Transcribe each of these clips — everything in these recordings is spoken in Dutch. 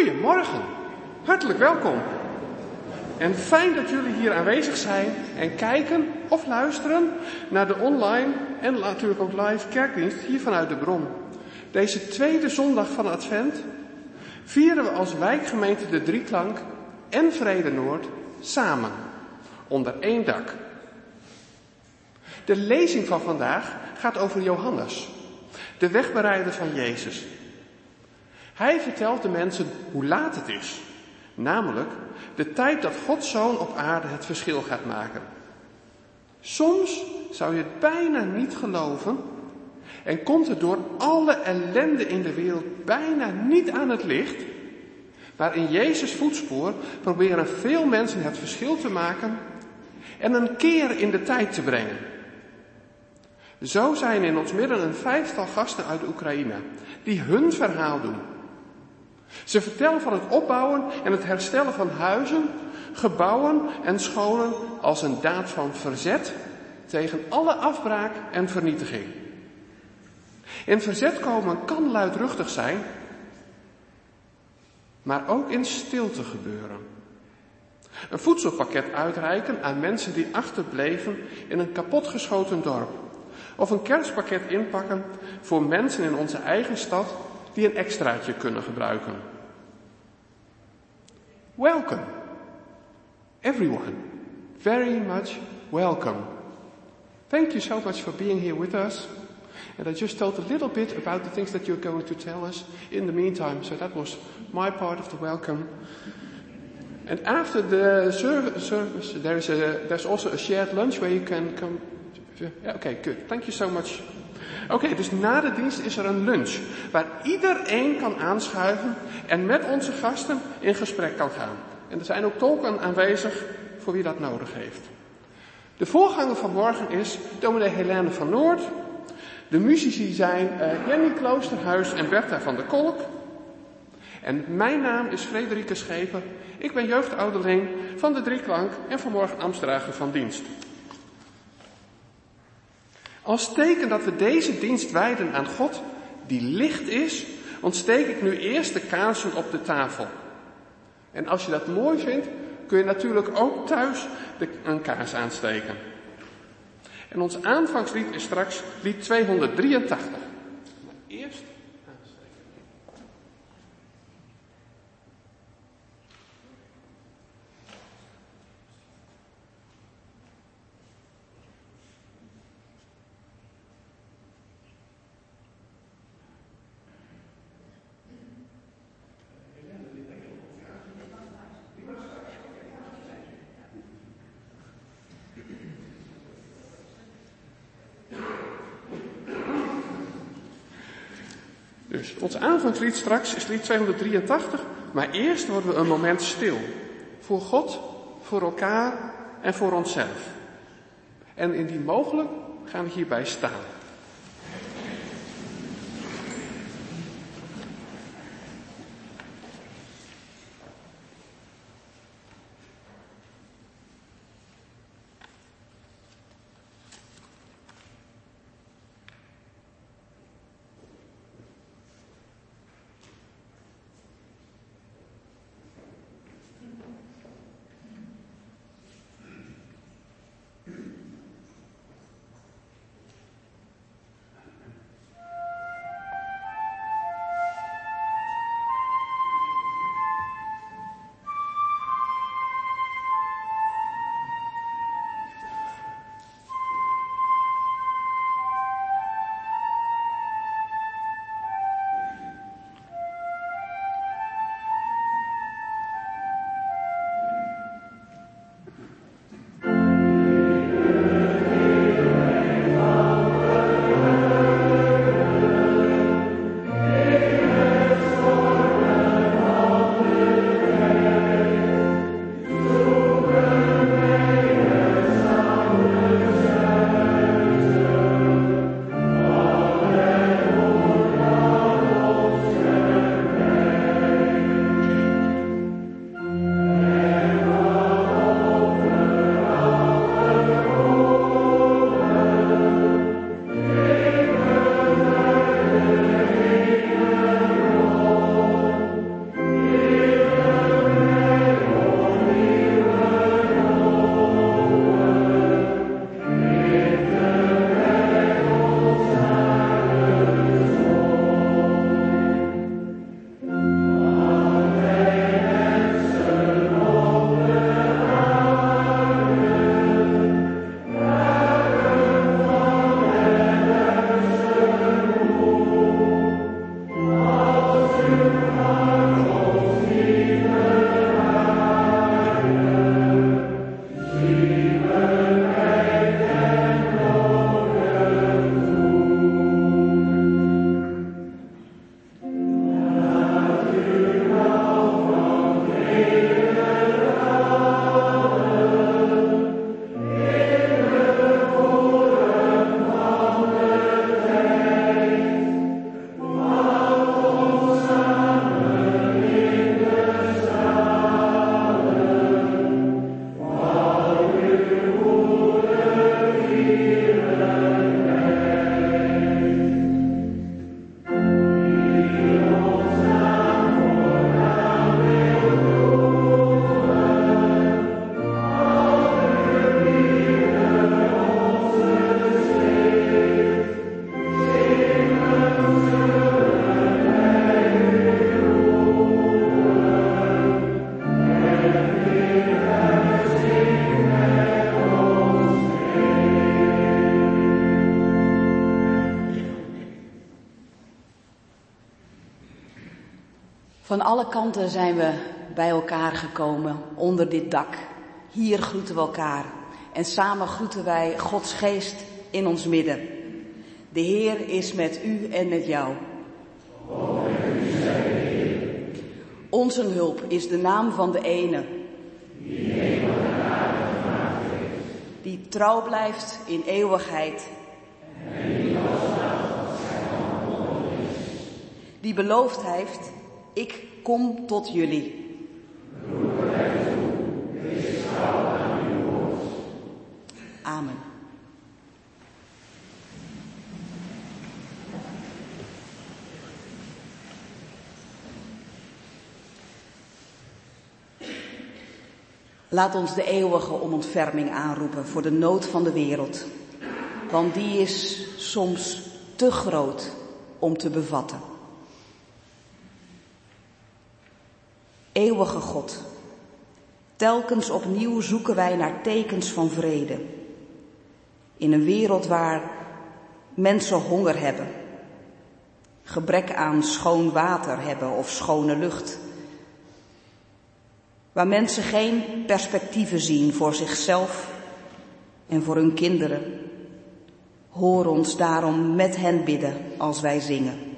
Goedemorgen, hartelijk welkom. En fijn dat jullie hier aanwezig zijn en kijken of luisteren naar de online en natuurlijk ook live kerkdienst hier vanuit de bron. Deze tweede zondag van Advent vieren we als wijkgemeente de Drieklank en Vrede Noord samen, onder één dak. De lezing van vandaag gaat over Johannes, de wegbereider van Jezus. Hij vertelt de mensen hoe laat het is, namelijk de tijd dat Gods Zoon op aarde het verschil gaat maken. Soms zou je het bijna niet geloven en komt het door alle ellende in de wereld bijna niet aan het licht, maar in Jezus voetspoor proberen veel mensen het verschil te maken en een keer in de tijd te brengen. Zo zijn in ons midden een vijftal gasten uit Oekraïne die hun verhaal doen. Ze vertellen van het opbouwen en het herstellen van huizen, gebouwen en scholen als een daad van verzet tegen alle afbraak en vernietiging. In verzet komen kan luidruchtig zijn, maar ook in stilte gebeuren. Een voedselpakket uitreiken aan mensen die achterbleven in een kapotgeschoten dorp. Of een kerstpakket inpakken voor mensen in onze eigen stad die een extraatje kunnen gebruiken. Welcome. Everyone. Very much welcome. Thank you so much for being here with us. And I just told a little bit about the things that you're going to tell us in the meantime. So that was my part of the welcome. And after the service, there is a, there's also a shared lunch where you can come. Yeah, okay, good. Thank you so much. Oké, dus na de dienst is er een lunch waar iedereen kan aanschuiven en met onze gasten in gesprek kan gaan. En er zijn ook tolken aanwezig voor wie dat nodig heeft. De voorganger van morgen is dominee Helene van Noord. De muzici zijn uh, Jenny Kloosterhuis en Bertha van der Kolk. En mijn naam is Frederike Scheper. Ik ben jeugdouderling van de Drieklank en vanmorgen Amstrager van dienst. Als teken dat we deze dienst wijden aan God, die licht is, ontsteek ik nu eerst de kaarsen op de tafel. En als je dat mooi vindt, kun je natuurlijk ook thuis een kaars aansteken. En ons aanvangslied is straks lied 283. Maar eerst Dus ons aanvangslied straks is lied 283, maar eerst worden we een moment stil. Voor God, voor elkaar en voor onszelf. En indien mogelijk gaan we hierbij staan. Van alle kanten zijn we bij elkaar gekomen onder dit dak. Hier groeten we elkaar en samen groeten wij Gods geest in ons midden. De Heer is met u en met jou. Onze hulp is de naam van de ene. Die trouw blijft in eeuwigheid. Die beloofd heeft, ik kom tot jullie. Amen. Laat ons de eeuwige om ontferming aanroepen voor de nood van de wereld, want die is soms te groot om te bevatten. Eeuwige God, telkens opnieuw zoeken wij naar tekens van vrede. In een wereld waar mensen honger hebben, gebrek aan schoon water hebben of schone lucht. Waar mensen geen perspectieven zien voor zichzelf en voor hun kinderen. Hoor ons daarom met hen bidden als wij zingen.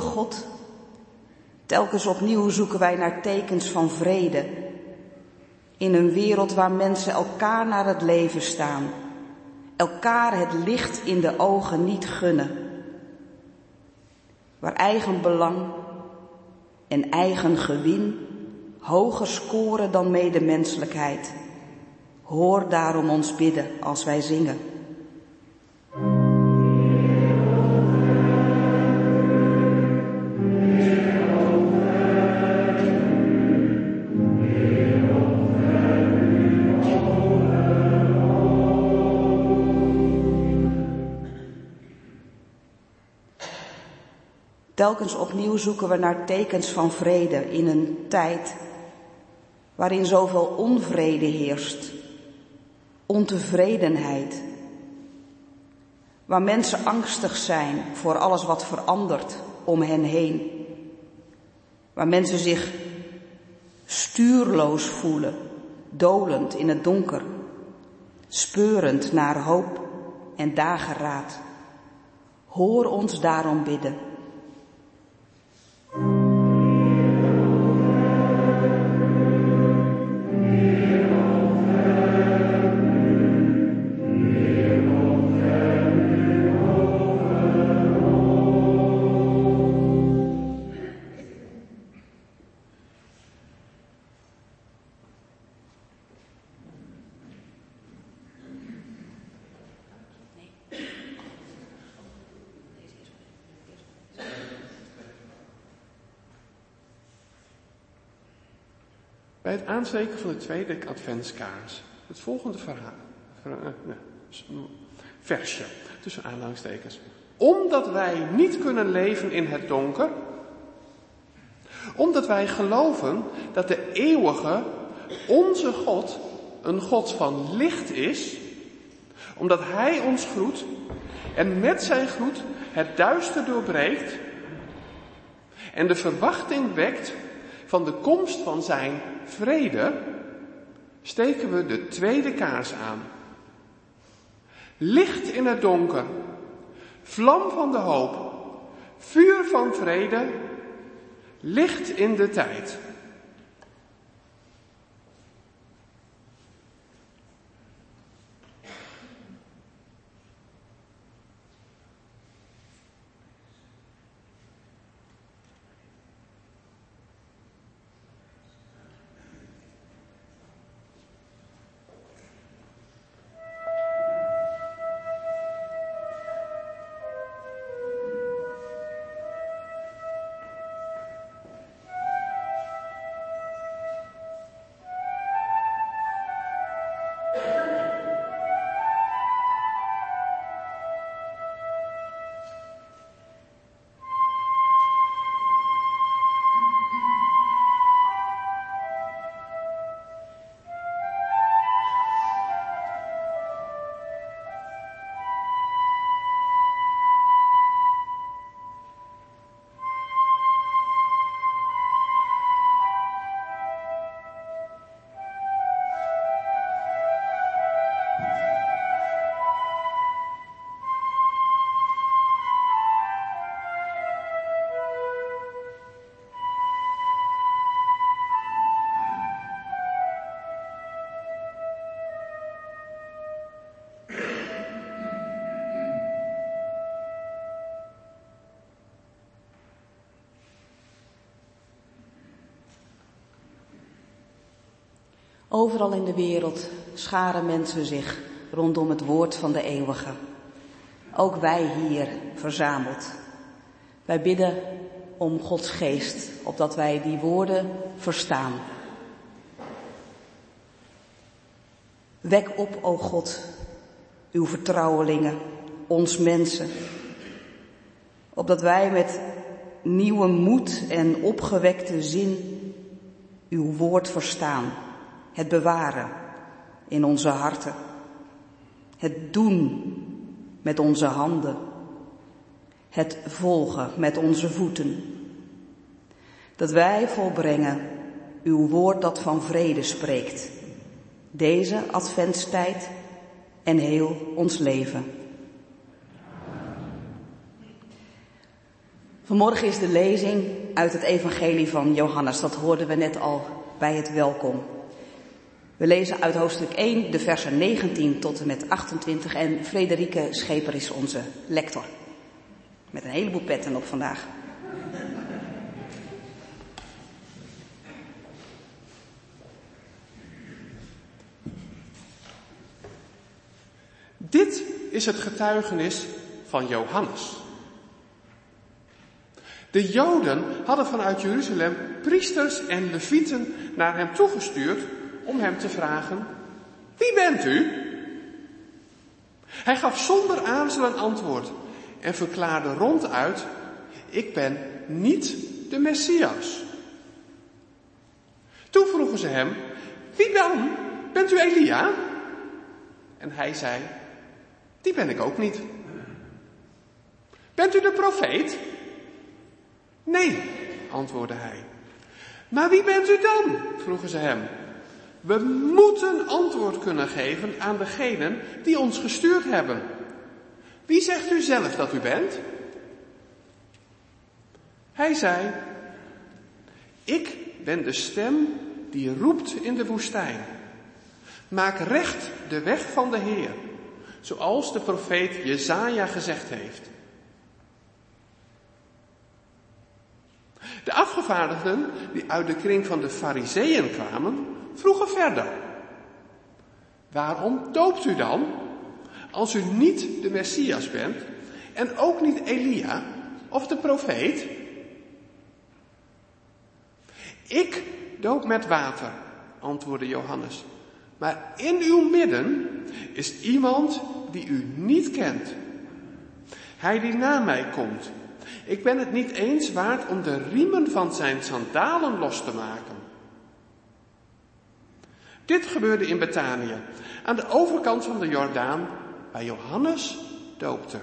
Goede God, telkens opnieuw zoeken wij naar tekens van vrede. In een wereld waar mensen elkaar naar het leven staan, elkaar het licht in de ogen niet gunnen. Waar eigen belang en eigen gewin hoger scoren dan medemenselijkheid. Hoor daarom ons bidden als wij zingen. Telkens opnieuw zoeken we naar tekens van vrede in een tijd waarin zoveel onvrede heerst, ontevredenheid, waar mensen angstig zijn voor alles wat verandert om hen heen, waar mensen zich stuurloos voelen, dolend in het donker, speurend naar hoop en dageraad. Hoor ons daarom bidden. Aansteken van de tweede adventskaars. Het volgende verhaal. Eh, versje, tussen aanhalingstekens. Omdat wij niet kunnen leven in het donker. Omdat wij geloven dat de eeuwige, onze God, een God van licht is. Omdat Hij ons groet en met zijn groet het duister doorbreekt. En de verwachting wekt van de komst van zijn vrede, steken we de tweede kaars aan. Licht in het donker, vlam van de hoop, vuur van vrede, licht in de tijd. Overal in de wereld scharen mensen zich rondom het woord van de eeuwige. Ook wij hier verzameld. Wij bidden om Gods geest, opdat wij die woorden verstaan. Wek op, o God, uw vertrouwelingen, ons mensen, opdat wij met nieuwe moed en opgewekte zin uw woord verstaan, het bewaren in onze harten, het doen met onze handen, het volgen met onze voeten. Dat wij volbrengen uw woord dat van vrede spreekt, deze adventstijd en heel ons leven. Vanmorgen is de lezing uit het Evangelie van Johannes. Dat hoorden we net al bij het welkom. We lezen uit hoofdstuk 1 de versen 19 tot en met 28 en Frederike Scheper is onze lector. Met een heleboel petten op vandaag. Dit is het getuigenis van Johannes. De Joden hadden vanuit Jeruzalem priesters en levieten naar hem toegestuurd om hem te vragen, wie bent u? Hij gaf zonder aarzelen antwoord en verklaarde ronduit, ik ben niet de Messias. Toen vroegen ze hem, wie dan? Bent u Elia? En hij zei, die ben ik ook niet. Bent u de profeet? Nee, antwoordde hij. Maar wie bent u dan? vroegen ze hem. We moeten antwoord kunnen geven aan degenen die ons gestuurd hebben. Wie zegt u zelf dat u bent? Hij zei, ik ben de stem die roept in de woestijn. Maak recht de weg van de Heer, zoals de profeet Jezaja gezegd heeft. De afgevaardigden die uit de kring van de fariseeën kwamen, vroegen verder. Waarom doopt u dan, als u niet de Messias bent en ook niet Elia of de profeet? Ik doop met water, antwoordde Johannes. Maar in uw midden is iemand die u niet kent. Hij die na mij komt. Ik ben het niet eens waard om de riemen van zijn sandalen los te maken. Dit gebeurde in Betanië, aan de overkant van de Jordaan, waar Johannes doopte.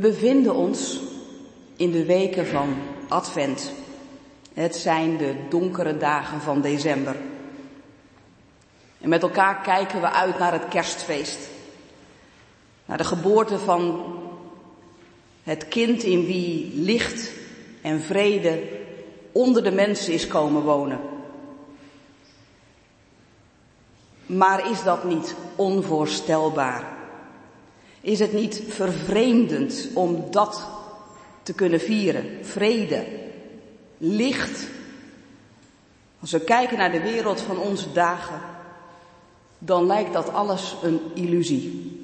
We bevinden ons in de weken van Advent. Het zijn de donkere dagen van december. En met elkaar kijken we uit naar het kerstfeest. Naar de geboorte van het kind in wie licht en vrede onder de mensen is komen wonen. Maar is dat niet onvoorstelbaar? Is het niet vervreemdend om dat te kunnen vieren? Vrede, licht. Als we kijken naar de wereld van onze dagen, dan lijkt dat alles een illusie.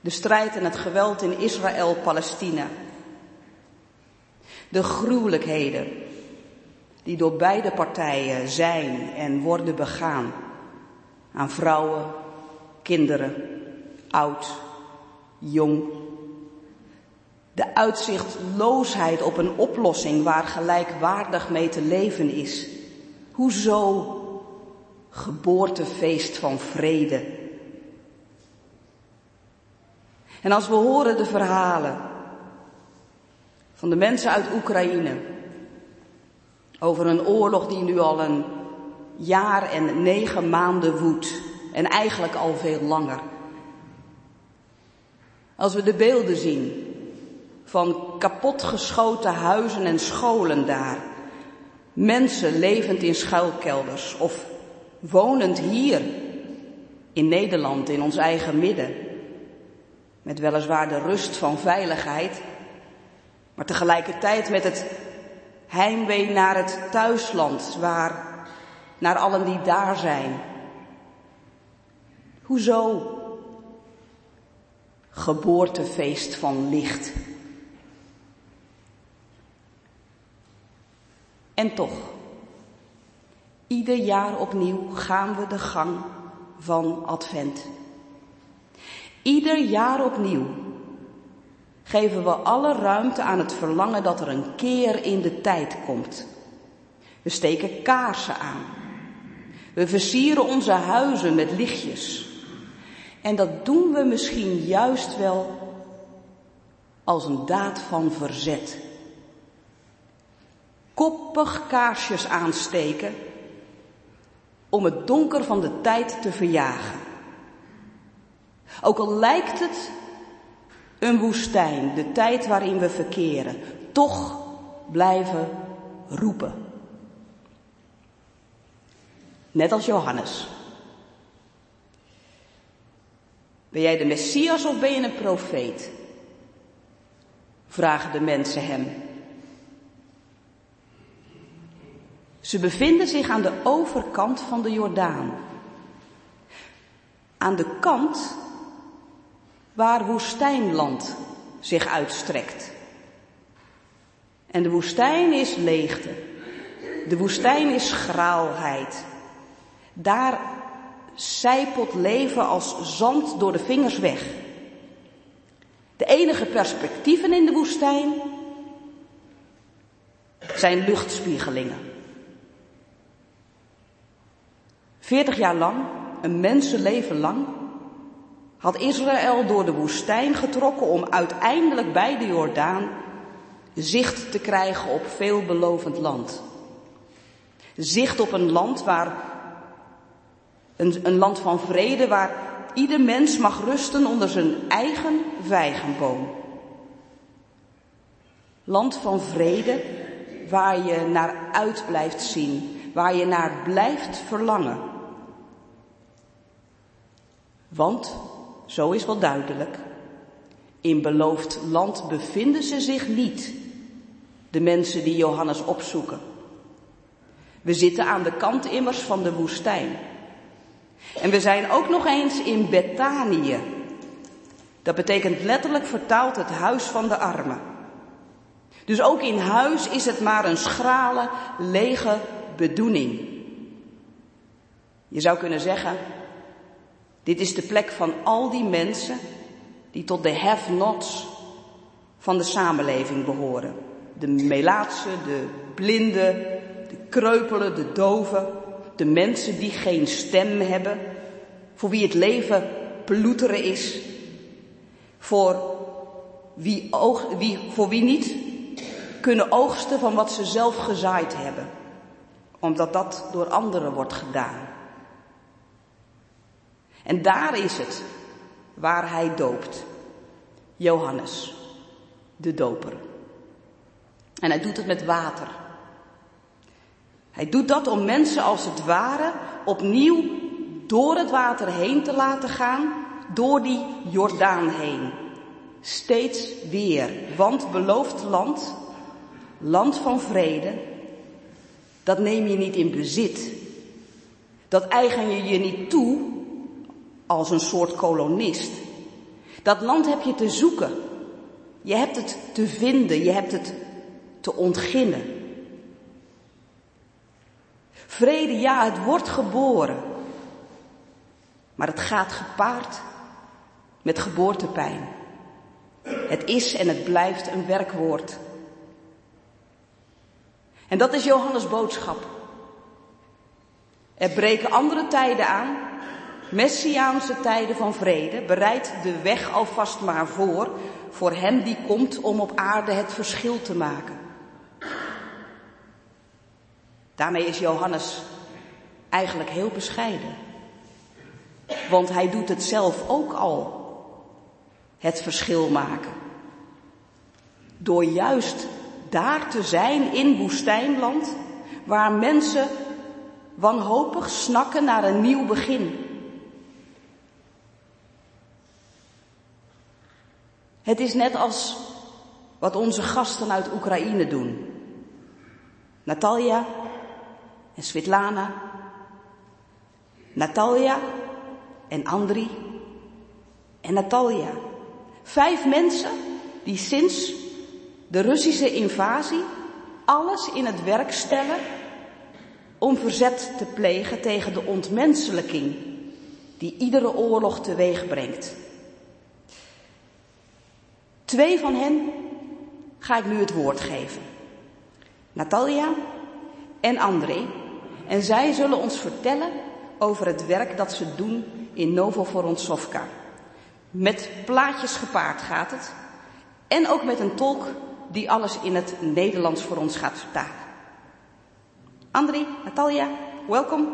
De strijd en het geweld in Israël-Palestina. De gruwelijkheden die door beide partijen zijn en worden begaan aan vrouwen, kinderen, oud, jong. De uitzichtloosheid op een oplossing waar gelijkwaardig mee te leven is. Hoezo geboortefeest van vrede? En als we horen de verhalen van de mensen uit Oekraïne over een oorlog die nu al een jaar en negen maanden woedt en eigenlijk al veel langer. Als we de beelden zien van kapotgeschoten huizen en scholen daar, mensen levend in schuilkelders of wonend hier in Nederland, in ons eigen midden, met weliswaar de rust van veiligheid, maar tegelijkertijd met het heimwee naar het thuisland, waar, naar allen die daar zijn. Hoezo geboortefeest van licht. En toch, ieder jaar opnieuw gaan we de gang van Advent. Ieder jaar opnieuw geven we alle ruimte aan het verlangen dat er een keer in de tijd komt. We steken kaarsen aan. We versieren onze huizen met lichtjes. En dat doen we misschien juist wel als een daad van verzet. Koppig kaarsjes aansteken om het donker van de tijd te verjagen. Ook al lijkt het een woestijn, de tijd waarin we verkeren, toch blijven roepen. Net als Johannes. Ben jij de Messias of ben je een profeet? Vragen de mensen hem. Ze bevinden zich aan de overkant van de Jordaan. Aan de kant waar woestijnland zich uitstrekt. En de woestijn is leegte. De woestijn is graalheid. Daar zijpelt leven als zand door de vingers weg. De enige perspectieven in de woestijn zijn luchtspiegelingen. Veertig jaar lang, een mensenleven lang, had Israël door de woestijn getrokken om uiteindelijk bij de Jordaan zicht te krijgen op veelbelovend land. Zicht op een land waar, een, land van vrede waar ieder mens mag rusten onder zijn eigen vijgenboom. Land van vrede waar je naar uit blijft zien, waar je naar blijft verlangen. Want zo is wel duidelijk. In beloofd land bevinden ze zich niet, de mensen die Johannes opzoeken. We zitten aan de kant immers van de woestijn. En we zijn ook nog eens in Betanië. Dat betekent letterlijk vertaald het huis van de armen. Dus ook in huis is het maar een schrale, lege bedoeling. Je zou kunnen zeggen, dit is de plek van al die mensen die tot de have-nots van de samenleving behoren. De melaatse, de blinden, de kreupelen, de doven, de mensen die geen stem hebben, voor wie het leven ploeteren is, voor wie oog, wie, voor wie niet kunnen oogsten van wat ze zelf gezaaid hebben, omdat dat door anderen wordt gedaan. En daar is het waar hij doopt. Johannes, de doper. En hij doet het met water. Hij doet dat om mensen als het ware opnieuw door het water heen te laten gaan, door die Jordaan heen. Steeds weer, want beloofd land, land van vrede, dat neem je niet in bezit. Dat eigen je je niet toe als een soort kolonist. Dat land heb je te zoeken. Je hebt het te vinden, je hebt het te ontginnen. Vrede, ja, het wordt geboren. Maar het gaat gepaard met geboortepijn. Het is en het blijft een werkwoord. En dat is Johannes' boodschap. Er breken andere tijden aan, messiaanse tijden van vrede. Bereid de weg alvast maar voor, voor hem die komt om op aarde het verschil te maken. Daarmee is Johannes eigenlijk heel bescheiden. Want hij doet het zelf ook al. Het verschil maken. Door juist daar te zijn in woestijnland, waar mensen wanhopig snakken naar een nieuw begin. Het is net als wat onze gasten uit Oekraïne doen. Natalia en Svetlana. Natalia en Andri en Natalia. Vijf mensen die sinds de Russische invasie alles in het werk stellen om verzet te plegen tegen de ontmenselijking die iedere oorlog teweeg brengt. Twee van hen ga ik nu het woord geven. Natalia en André. En zij zullen ons vertellen over het werk dat ze doen in Novovoronsovka. Met plaatjes gepaard gaat het. En ook met een tolk die alles in het Nederlands voor ons gaat vertalen. André, Natalia, welkom.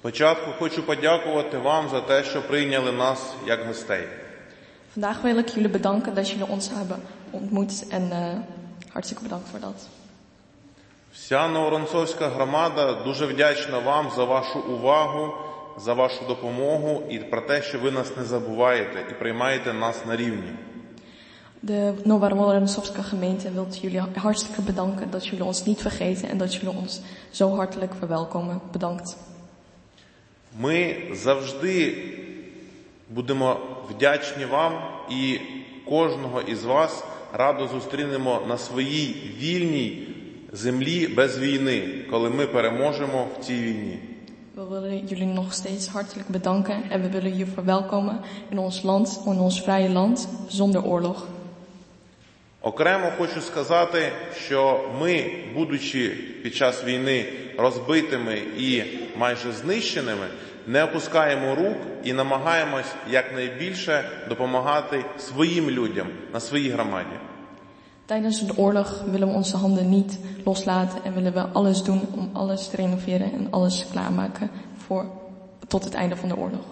Спочатку хочу подякувати вам за те, що прийняли нас як гостей. Vandaag wil ik jullie bedanken dat jullie ons hebben ontmoet en uh, hartstikke bedankt voor dat. Вся Новоронцовська громада дуже вдячна вам за вашу увагу, за вашу допомогу і про те, що ви нас не забуваєте і приймаєте нас на рівні. De Nova gemeente wil jullie hartstikke bedanken dat jullie ons niet vergeten en dat jullie ons zo hartelijk verwelkomen. Bedankt. Ми завжди будемо вдячні вам і кожного із вас радо зустрінемо на своїй вільній землі без війни, коли ми переможемо в цій війні. We willen jullie nog steeds hartelijk bedanken en we willen je verwelkomen in ons land, in ons vrije land, zonder oorlog. Окремо хочу сказати, що ми, будучи під час війни розбитими і майже знищеними, не опускаємо рук і намагаємось якнайбільше допомагати своїм людям на своїй громаді. Tijdens de oorlog willen we onze handen niet loslaten en willen we alles doen om alles te renoveren en alles klaarmaken voor, tot het einde van de oorlog.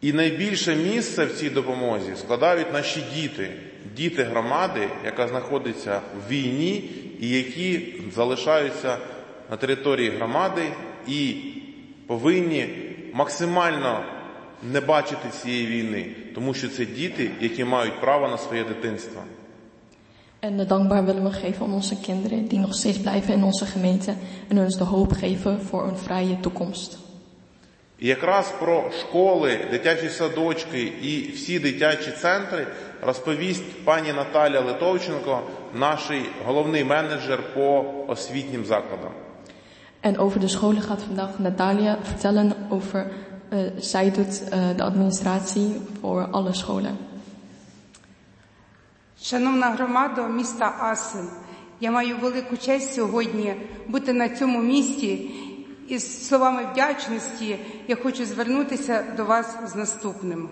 І найбільше місце в цій допомозі складають наші діти, діти громади, яка знаходиться в війні і які залишаються на території громади і повинні максимально не бачити цієї війни, тому що це діти, які мають право на своє дитинство. En dankbaar willen we geven aan onze kinderen die nog steeds blijven in onze gemeente en ons de hoop geven voor een vrije toekomst. І якраз про школи, дитячі садочки і всі дитячі центри розповість пані Наталя Литовченко, наш головний менеджер по освітнім закладам. En over de scholen gaat vandaag Natalia vertellen over, uh, zij doet uh, de administratie voor alle scholen. Шановна громада міста Асен, я маю велику честь сьогодні бути на цьому місці і з словами вдячності я хочу звернутися до вас з наступним.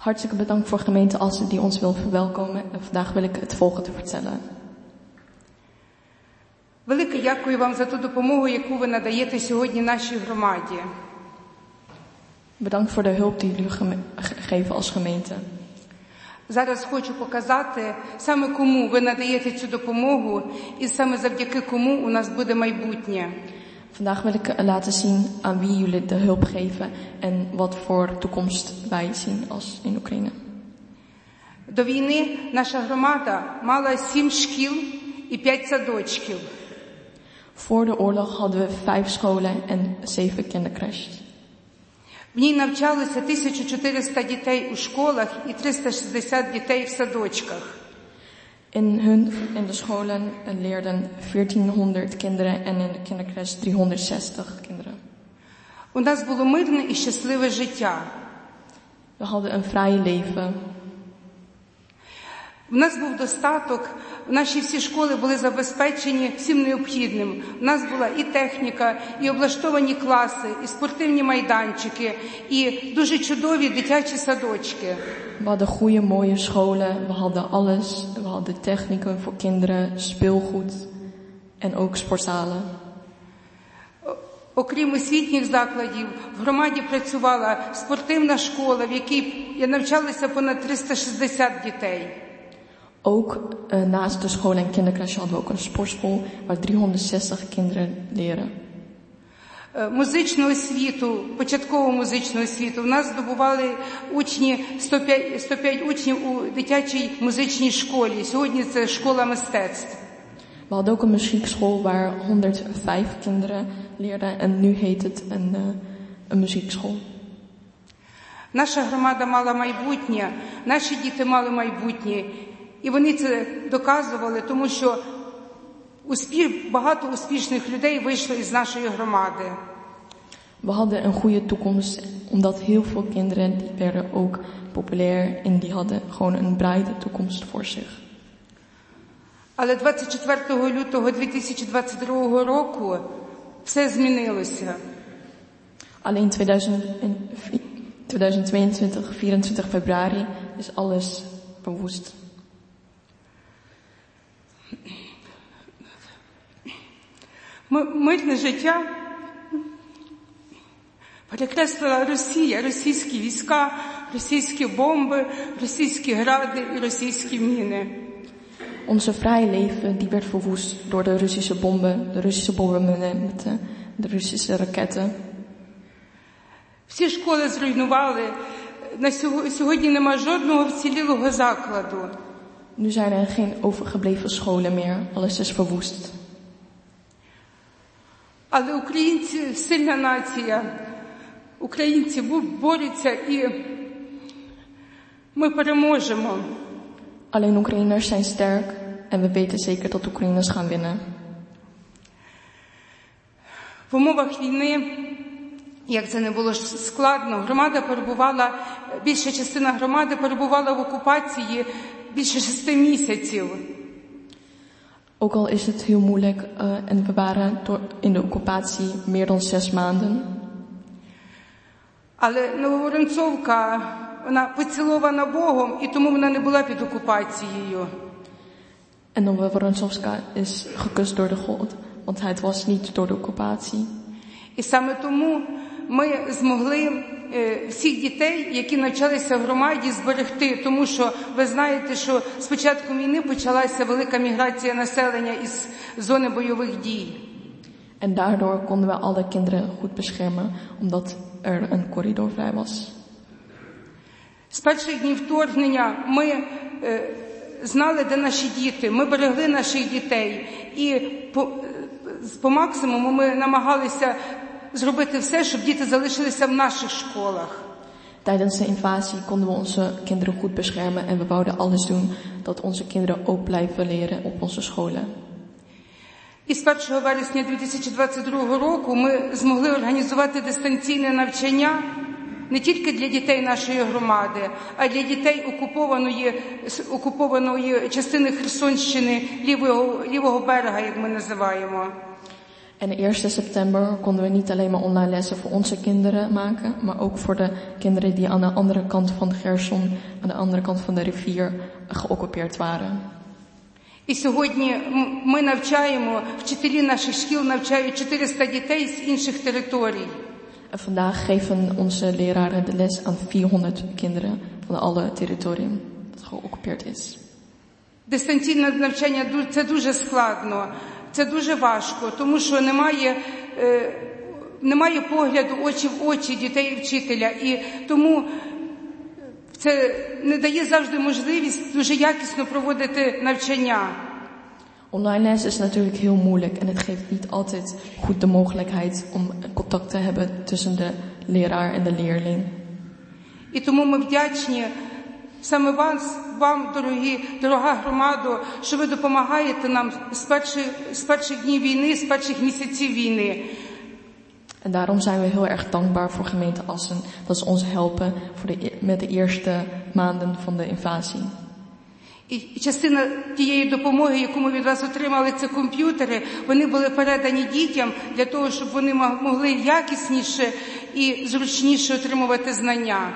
Hartstikke bedankt voor gemeente Assen die ons wil verwelkomen. En vandaag wil ik het volgende vertellen. Велике дякую вам за ту допомогу, яку ви надаєте сьогодні нашій громаді. Bedankt voor de hulp die jullie geven als gemeente. Зараз хочу показати саме кому ви надаєте цю допомогу і саме завдяки кому у нас буде майбутнє. Vandaag wil ik laten zien aan wie jullie de hulp geven en wat voor toekomst wij zien als in Oekraïne. До війни наша громада мала сім шкіл і п'ять садочків. Voor de oorlog hadden we vijf scholen en zeven kindercrashes. В ній навчалося 1400 дітей у школах і 360 дітей в садочках. In hun, in de scholen leerden 1400 kinderen en in de kindercrash 360 kinderen. У нас було мирне і щасливе життя. We hadden een vrij leven. У нас був достаток, наші всі школи були забезпечені всім необхідним. У нас була і техніка, і облаштовані класи, і спортивні майданчики, і дуже чудові дитячі садочки. We hadden goede, mooie scholen, we hadden alles. We hadden technieken voor kinderen, speelgoed en ook sportzalen. Окрім освітніх закладів, в громаді працювала спортивна школа, в якій навчалися понад 360 дітей. Ook uh, naast de school en kindercrash hadden we ook een sportschool waar 360 kinderen leren. Музичну освіту, початкову музичну освіту. У нас здобували учні 105, 105 учнів у дитячій музичній школі. Сьогодні це школа мистецтв. We hadden ook een muziekschool waar 105 kinderen leerden en nu heet het een, uh, een muziekschool. Наша громада мала майбутнє, наші діти мали майбутнє. І вони це доказували, тому що успіх, багато успішних людей вийшло із нашої громади. We hadden een goede toekomst, omdat heel veel kinderen die werden ook populair en die hadden gewoon een breide toekomst voor zich. Але 24 лютого 2022 року все змінилося. Alleen 2022, 24 februari is alles verwoest. Мирне життя перекреслила Росія, російські війська, російські бомби, російські гради і російські міни. Onze vrije leven die werd verwoest door de Russische bomben, de Russische bommen met de, de Russische raketten. Всі школи зруйнували. На сьогодні нема жодного вцілілого закладу. Nu zijn er geen overgebleven scholen meer. Alles is verwoest. Але українці сильна нація. Українці борються і ми переможемо. Alleen Oekraïners zijn sterk en we weten zeker dat Oekraïners gaan winnen. В умовах війни, як це не було складно, громада перебувала, більша частина громади перебувала в окупації більше шести місяців. Ook al is het heel moeilijk uh, en we waren door, in de occupatie meer dan zes maanden. Але Нововоронцовка, вона поцілована Богом, і тому вона не була під окупацією. En Нововоронцовska is gekust door de God, want het was niet door de occupatie. І саме тому ми змогли всіх дітей, які навчалися в громаді, зберегти, тому що ви знаєте, що з початку війни почалася велика міграція населення із зони бойових дій. En daardoor konden we alle kinderen goed beschermen, omdat er een corridor vrij was. З перших днів вторгнення ми е, знали, де наші діти, ми берегли наших дітей, і по, по максимуму ми намагалися зробити все, щоб діти залишилися в наших школах. Tijdens de invasie konden we onze kinderen goed beschermen en we wouden alles doen dat onze kinderen ook blijven leren op onze scholen. І з 1 вересня 2022 року ми змогли організувати дистанційне навчання не тільки для дітей нашої громади, а для дітей окупованої, окупованої частини Херсонщини, лівого, лівого берега, як ми називаємо. En 1 september konden we niet alleen maar online lessen voor onze kinderen maken, maar ook voor de kinderen die aan de andere kant van Gerson, aan de andere kant van de rivier, geoccupeerd waren. І сьогодні м- ми навчаємо, вчителі наших шкіл навчають 400 дітей з інших територій. En vandaag geven onze leraren de les aan 400 kinderen van alle territorium dat geoccupeerd is. Дистанційне навчання ду- це дуже складно, Це дуже важко, тому що немає, е, немає погляду очі в очі дітей і вчителя. І тому це не дає завжди можливість дуже якісно проводити навчання. Online les is natuurlijk heel moeilijk en het geeft niet altijd goed de mogelijkheid om contact te hebben tussen de leraar en de leerling. І тому ми вдячні саме вас, вам, дорогі, дорога громадо, що ви допомагаєте нам з перших, з перших днів війни, з перших місяців війни. En daarom zijn we heel erg dankbaar voor gemeente Assen dat ze ons helpen voor de, e- met de eerste maanden van de invasie. І частина тієї допомоги, яку ми від вас отримали, це комп'ютери. Вони були передані дітям для того, щоб вони могли якісніше і зручніше отримувати знання.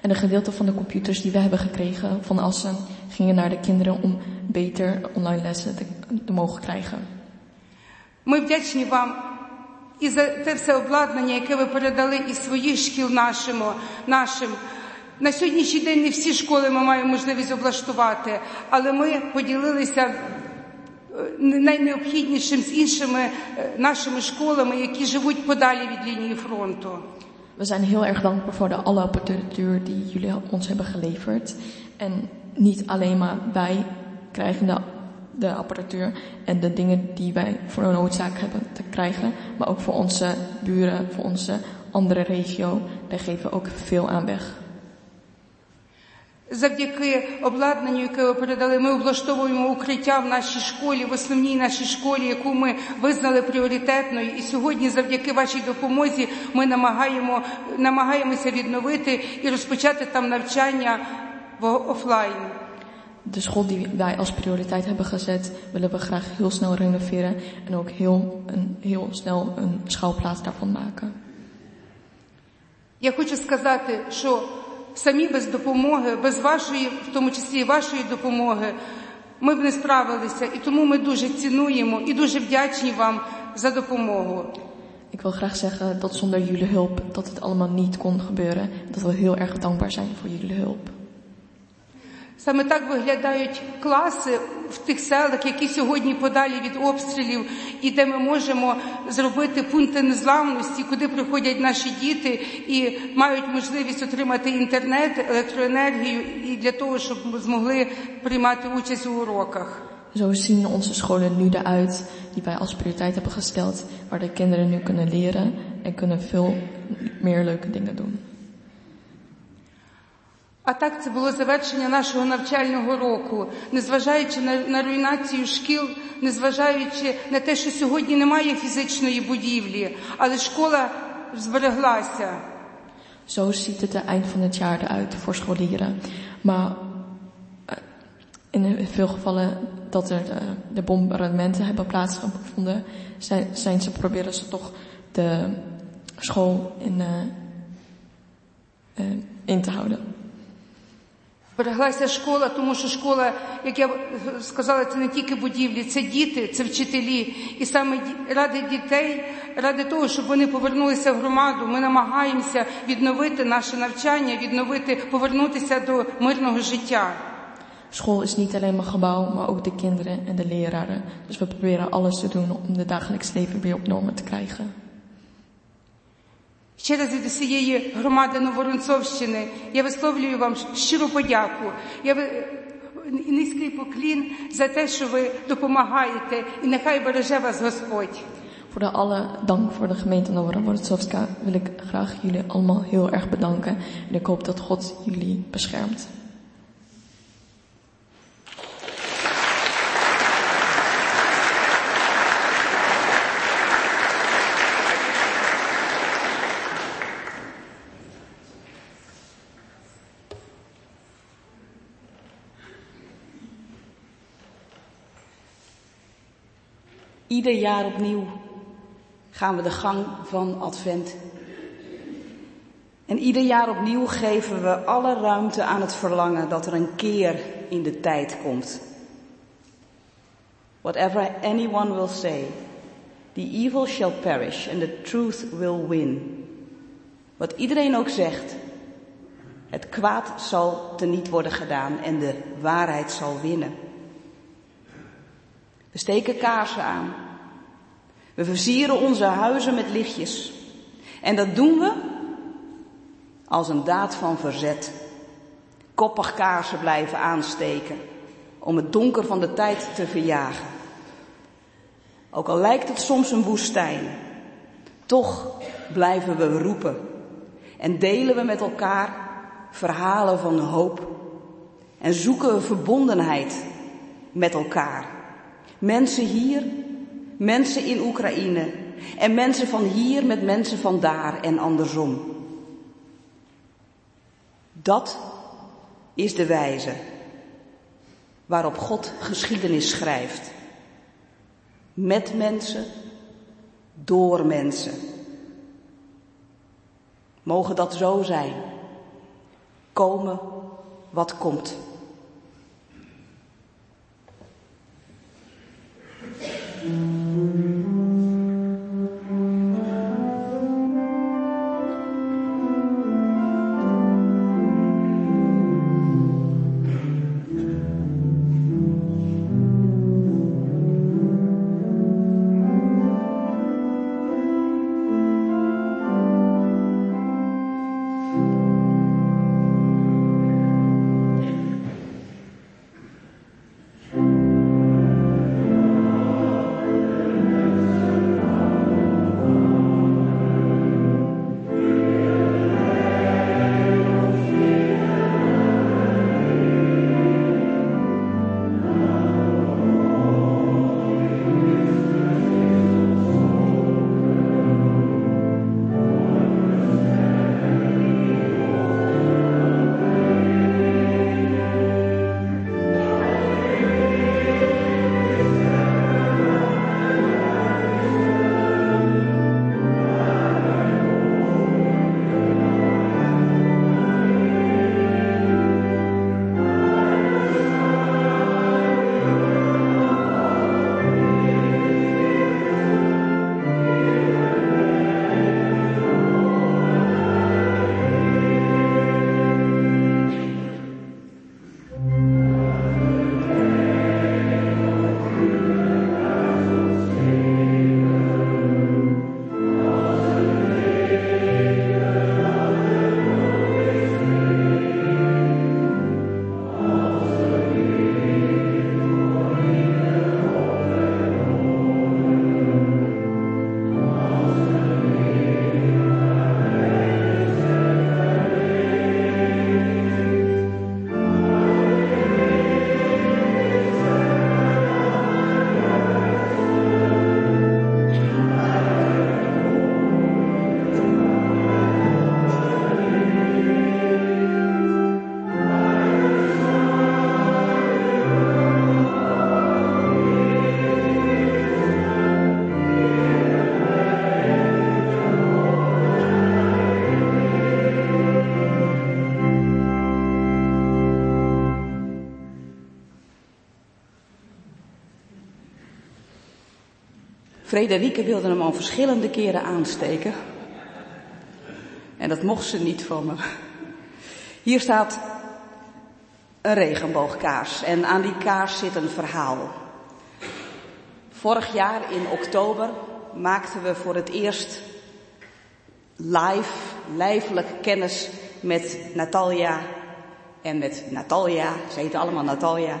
En een gedeelte van de computers die we hebben gekregen van Assen gingen naar de kinderen om beter online lessen te, te mogen krijgen. Ми вдячні вам і за те все обладнання, яке ви передали із своїх шкіл нашому, нашим. На сьогоднішній день не всі школи ми маємо можливість облаштувати, але ми поділилися е, найнеобхіднішим з іншими е, нашими школами, які живуть подалі від лінії фронту. We zijn heel erg dankbaar voor de alle apparatuur die jullie ons hebben geleverd. En niet alleen maar wij krijgen de, de apparatuur en de dingen die wij voor een noodzaak hebben te krijgen. Maar ook voor onze buren, voor onze andere regio. Daar geven we ook veel aan weg. Завдяки обладнанню, яке ви передали, ми облаштовуємо укриття в нашій школі, в основній нашій школі, яку ми визнали пріоритетною. І сьогодні, завдяки вашій допомозі, ми намагаємо, намагаємося відновити і розпочати там навчання в офлайн. De school die wij als prioriteit hebben gezet, willen we graag heel snel renoveren. En ook heel, een, heel snel een schouwplaats daarvan maken. Я хочу сказати, що самі без допомоги, без вашої, в тому числі і вашої допомоги, ми б не справилися. І тому ми дуже цінуємо і дуже вдячні вам за допомогу. Ik wil graag zeggen dat zonder jullie hulp dat het allemaal niet kon gebeuren. Dat we heel erg dankbaar zijn voor jullie hulp. Саме так виглядають класи в тих селах, які сьогодні подалі від обстрілів, і де ми можемо зробити пункти незламності, куди приходять наші діти і мають можливість отримати інтернет, електроенергію і для того, щоб змогли приймати участь у уроках. Zo zien onze scholen nu eruit die wij als prioriteit hebben gesteld, waar de kinderen nu kunnen leren en kunnen veel meer leuke dingen doen. А так це було завершення нашого навчального року, незважаючи на, на руйнацію шкіл, незважаючи на те, що сьогодні немає фізичної будівлі, але школа збереглася. Zo ziet het er eind van het jaar eruit voor scholieren. Maar eh, in veel gevallen dat er de, de bombardementen hebben plaatsgevonden, zijn, zijn ze, proberen ze toch de school in, eh, eh, in te houden. Збереглася школа, тому що школа, як я сказала, це не тільки будівлі, це діти, це вчителі. І саме ради дітей, ради того, щоб вони повернулися в громаду, ми намагаємося відновити наше навчання, відновити, повернутися до мирного життя. School is niet alleen maar gebouw, maar ook de kinderen en de leraren. Dus we proberen alles te doen om de dagelijks leven weer op normen te krijgen. Ще раз від усієї громади Новоронцовщини я висловлюю вам щиру подяку. Я ви- низький поклін за те, що ви допомагаєте, і нехай береже вас Господь. Voor de alle dank voor de gemeente Novorosovska wil ik graag jullie allemaal heel erg bedanken. En ik hoop dat God jullie beschermt. Ieder jaar opnieuw gaan we de gang van Advent. En ieder jaar opnieuw geven we alle ruimte aan het verlangen dat er een keer in de tijd komt. Whatever anyone will say, the evil shall perish and the truth will win. Wat iedereen ook zegt, het kwaad zal teniet worden gedaan en de waarheid zal winnen. We steken kaarsen aan. We versieren onze huizen met lichtjes. En dat doen we als een daad van verzet. Koppig kaarsen blijven aansteken om het donker van de tijd te verjagen. Ook al lijkt het soms een woestijn, toch blijven we roepen en delen we met elkaar verhalen van hoop en zoeken we verbondenheid met elkaar. Mensen hier, mensen in Oekraïne en mensen van hier met mensen van daar en andersom. Dat is de wijze waarop God geschiedenis schrijft. Met mensen, door mensen. Mogen dat zo zijn. Komen wat komt. Frederike wilde hem al verschillende keren aansteken. En dat mocht ze niet van me. Hier staat een regenboogkaars en aan die kaars zit een verhaal. Vorig jaar in oktober maakten we voor het eerst live, lijfelijk kennis met Natalia en met Natalia, ze heten allemaal Natalia,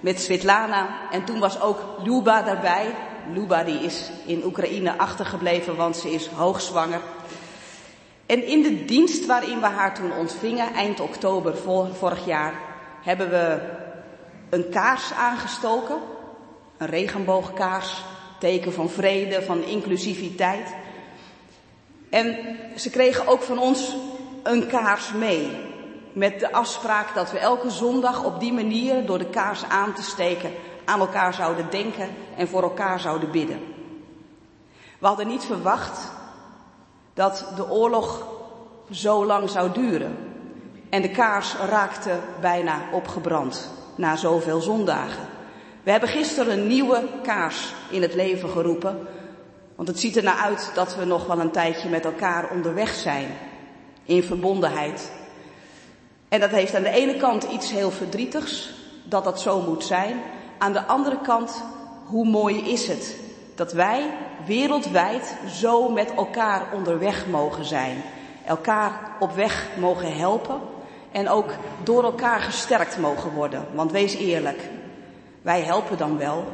met Svetlana en toen was ook Luba daarbij, Luba die is in Oekraïne achtergebleven, want ze is hoogzwanger. En in de dienst waarin we haar toen ontvingen, eind oktober vorig jaar, hebben we een kaars aangestoken. Een regenboogkaars, teken van vrede, van inclusiviteit. En ze kregen ook van ons een kaars mee. met de afspraak dat we elke zondag op die manier door de kaars aan te steken aan elkaar zouden denken en voor elkaar zouden bidden. We hadden niet verwacht dat de oorlog zo lang zou duren. En de kaars raakte bijna opgebrand na zoveel zondagen. We hebben gisteren een nieuwe kaars in het leven geroepen. Want het ziet er naar uit dat we nog wel een tijdje met elkaar onderweg zijn. In verbondenheid. En dat heeft aan de ene kant iets heel verdrietigs, dat dat zo moet zijn. Aan de andere kant, hoe mooi is het dat wij wereldwijd zo met elkaar onderweg mogen zijn. Elkaar op weg mogen helpen en ook door elkaar gesterkt mogen worden. Want wees eerlijk, wij helpen dan wel,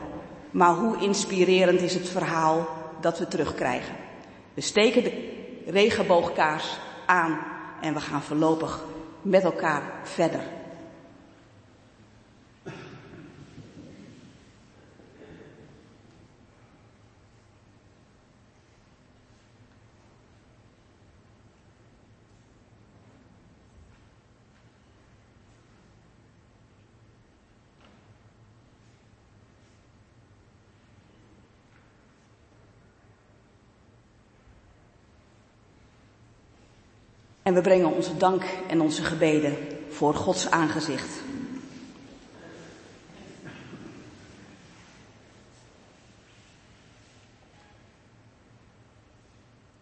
maar hoe inspirerend is het verhaal dat we terugkrijgen. We steken de regenboogkaars aan en we gaan voorlopig met elkaar verder. En we brengen onze dank en onze gebeden voor Gods aangezicht.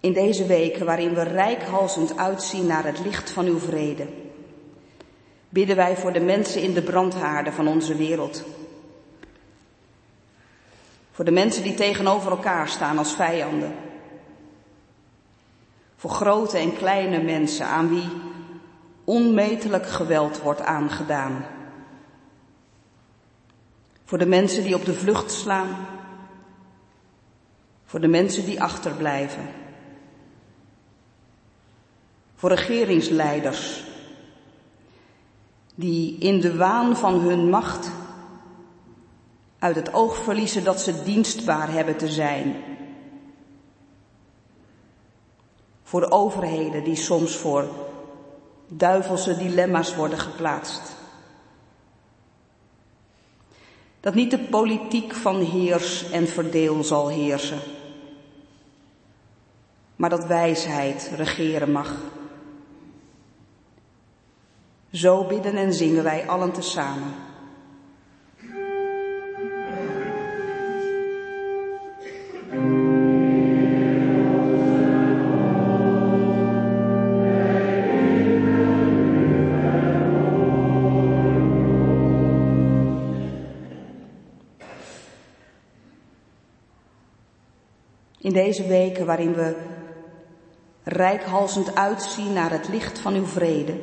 In deze weken waarin we rijkhalsend uitzien naar het licht van uw vrede, bidden wij voor de mensen in de brandhaarden van onze wereld. Voor de mensen die tegenover elkaar staan als vijanden voor grote en kleine mensen aan wie onmetelijk geweld wordt aangedaan. Voor de mensen die op de vlucht slaan. Voor de mensen die achterblijven. Voor regeringsleiders die in de waan van hun macht uit het oog verliezen dat ze dienstbaar hebben te zijn voor de overheden die soms voor duivelse dilemma's worden geplaatst. Dat niet de politiek van heers en verdeel zal heersen, maar dat wijsheid regeren mag. Zo bidden en zingen wij allen tezamen. Deze weken waarin we rijkhalsend uitzien naar het licht van uw vrede,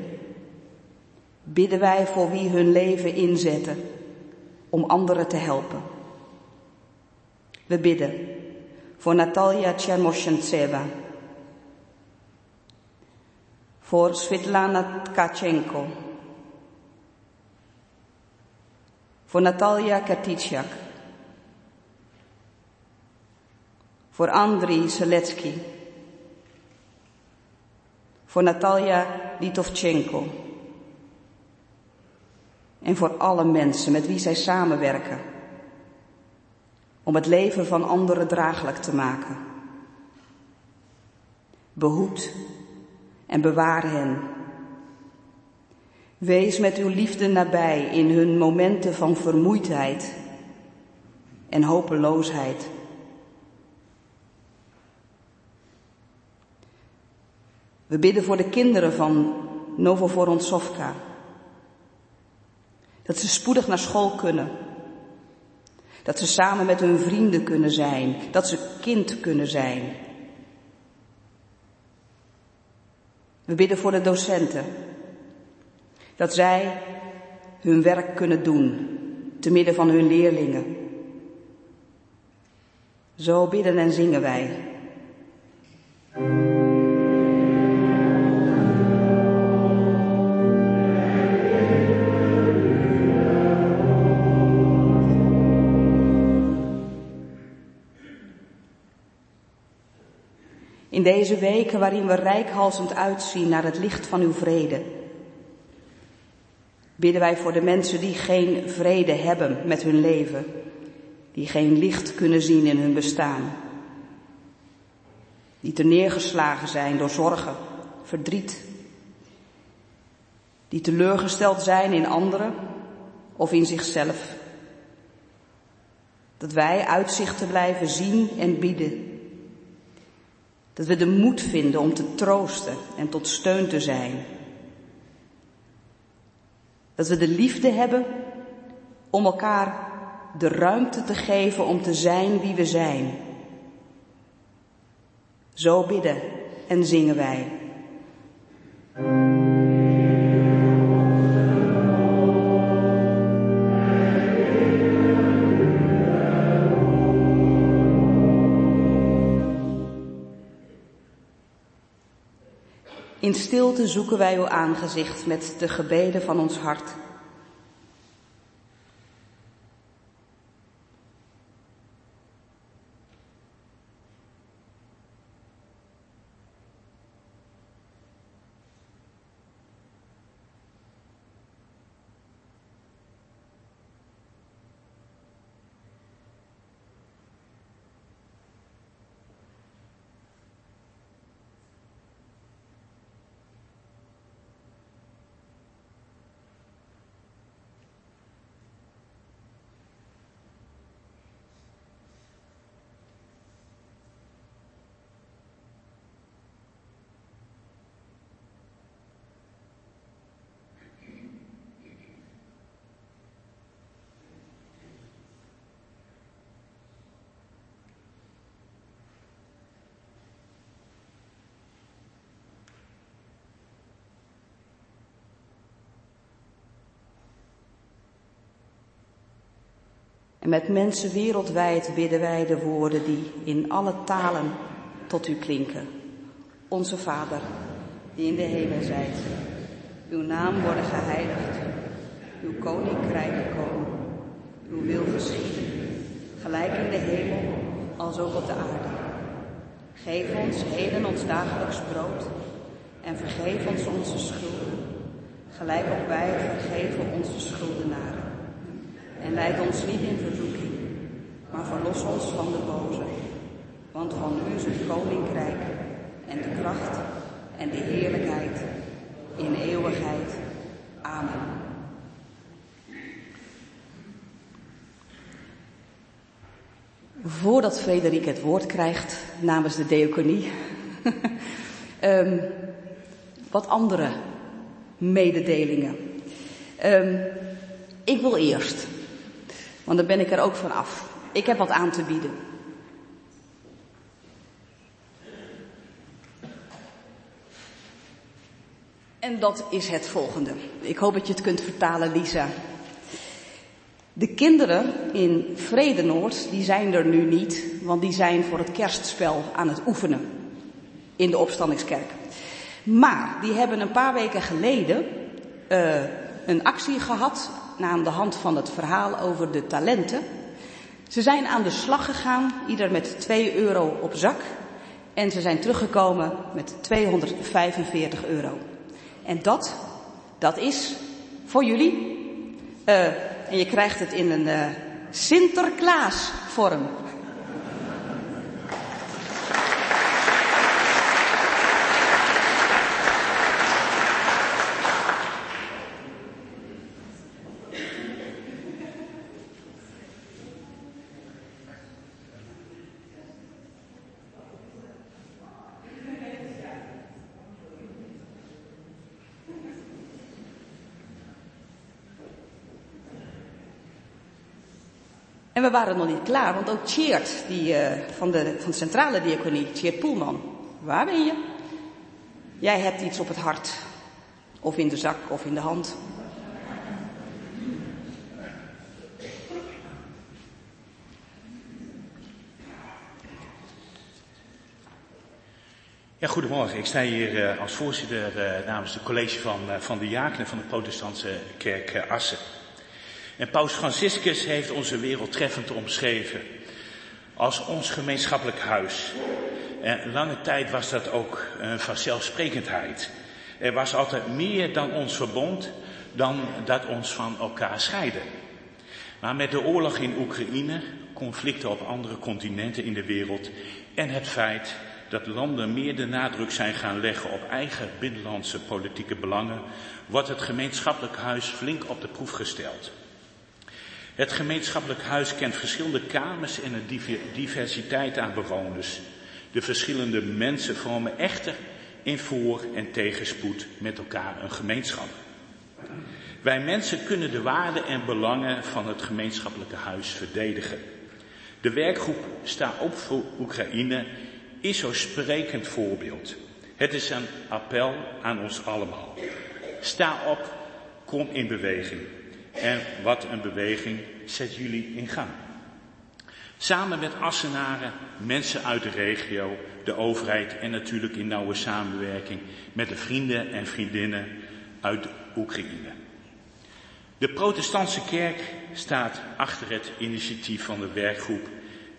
bidden wij voor wie hun leven inzetten om anderen te helpen. We bidden voor Natalia Tchermoshentseva, voor Svetlana Tkachenko, voor Natalia Katitschak, voor Andriy Seletsky, voor Natalia Litovchenko en voor alle mensen met wie zij samenwerken om het leven van anderen draaglijk te maken. Behoed en bewaar hen. Wees met uw liefde nabij in hun momenten van vermoeidheid en hopeloosheid. We bidden voor de kinderen van Novovorontsovka. Dat ze spoedig naar school kunnen. Dat ze samen met hun vrienden kunnen zijn. Dat ze kind kunnen zijn. We bidden voor de docenten. Dat zij hun werk kunnen doen te midden van hun leerlingen. Zo bidden en zingen wij. In deze weken waarin we rijkhalsend uitzien naar het licht van uw vrede, bidden wij voor de mensen die geen vrede hebben met hun leven, die geen licht kunnen zien in hun bestaan, die te neergeslagen zijn door zorgen, verdriet, die teleurgesteld zijn in anderen of in zichzelf. Dat wij uitzichten blijven zien en bieden. Dat we de moed vinden om te troosten en tot steun te zijn. Dat we de liefde hebben om elkaar de ruimte te geven om te zijn wie we zijn. Zo bidden en zingen wij. In stilte zoeken wij uw aangezicht met de gebeden van ons hart. Met mensen wereldwijd bidden wij de woorden die in alle talen tot u klinken. Onze Vader, die in de hemel zijt, uw naam worden geheiligd, uw koninkrijk komen, uw wil geschieden, gelijk in de hemel als ook op de aarde. Geef ons heden ons dagelijks brood en vergeef ons onze schulden, gelijk ook wij vergeven onze schuldenaren en leid ons niet in verzoeking, maar verlos ons van de boze. Want van u is het koninkrijk en de kracht en de heerlijkheid in eeuwigheid. Amen. Voordat Frederik het woord krijgt namens de diaconie, um, wat andere mededelingen. Um, ik wil eerst want dan ben ik er ook van af. Ik heb wat aan te bieden. En dat is het volgende. Ik hoop dat je het kunt vertalen, Lisa. De kinderen in Vredenoord, die zijn er nu niet, want die zijn voor het kerstspel aan het oefenen in de opstandingskerk. Maar die hebben een paar weken geleden uh, een actie gehad aan de hand van het verhaal over de talenten. Ze zijn aan de slag gegaan, ieder met 2 euro op zak. En ze zijn teruggekomen met 245 euro. En dat, dat is voor jullie. Uh, en je krijgt het in een uh, Sinterklaas vorm. En we waren nog niet klaar, want ook Cheert, die, uh, van, de, van de centrale diaconie, Cheert Poelman. Waar ben je? Jij hebt iets op het hart. Of in de zak, of in de hand. Ja, goedemorgen. Ik sta hier uh, als voorzitter uh, namens het college van, van de Diakenen van de protestantse kerk Assen. En Paus Franciscus heeft onze wereld treffend omschreven als ons gemeenschappelijk huis. En lange tijd was dat ook een vanzelfsprekendheid. Er was altijd meer dan ons verbond, dan dat ons van elkaar scheiden. Maar met de oorlog in Oekraïne, conflicten op andere continenten in de wereld en het feit dat landen meer de nadruk zijn gaan leggen op eigen binnenlandse politieke belangen, wordt het gemeenschappelijk huis flink op de proef gesteld. Het gemeenschappelijk huis kent verschillende kamers en een diversiteit aan bewoners. De verschillende mensen vormen echter in voor- en tegenspoed met elkaar een gemeenschap. Wij mensen kunnen de waarden en belangen van het gemeenschappelijke huis verdedigen. De werkgroep Sta op voor Oekraïne is zo'n sprekend voorbeeld. Het is een appel aan ons allemaal. Sta op, kom in beweging. En wat een beweging zet jullie in gang. Samen met Assenaren, mensen uit de regio, de overheid en natuurlijk in nauwe samenwerking met de vrienden en vriendinnen uit Oekraïne. De protestantse kerk staat achter het initiatief van de werkgroep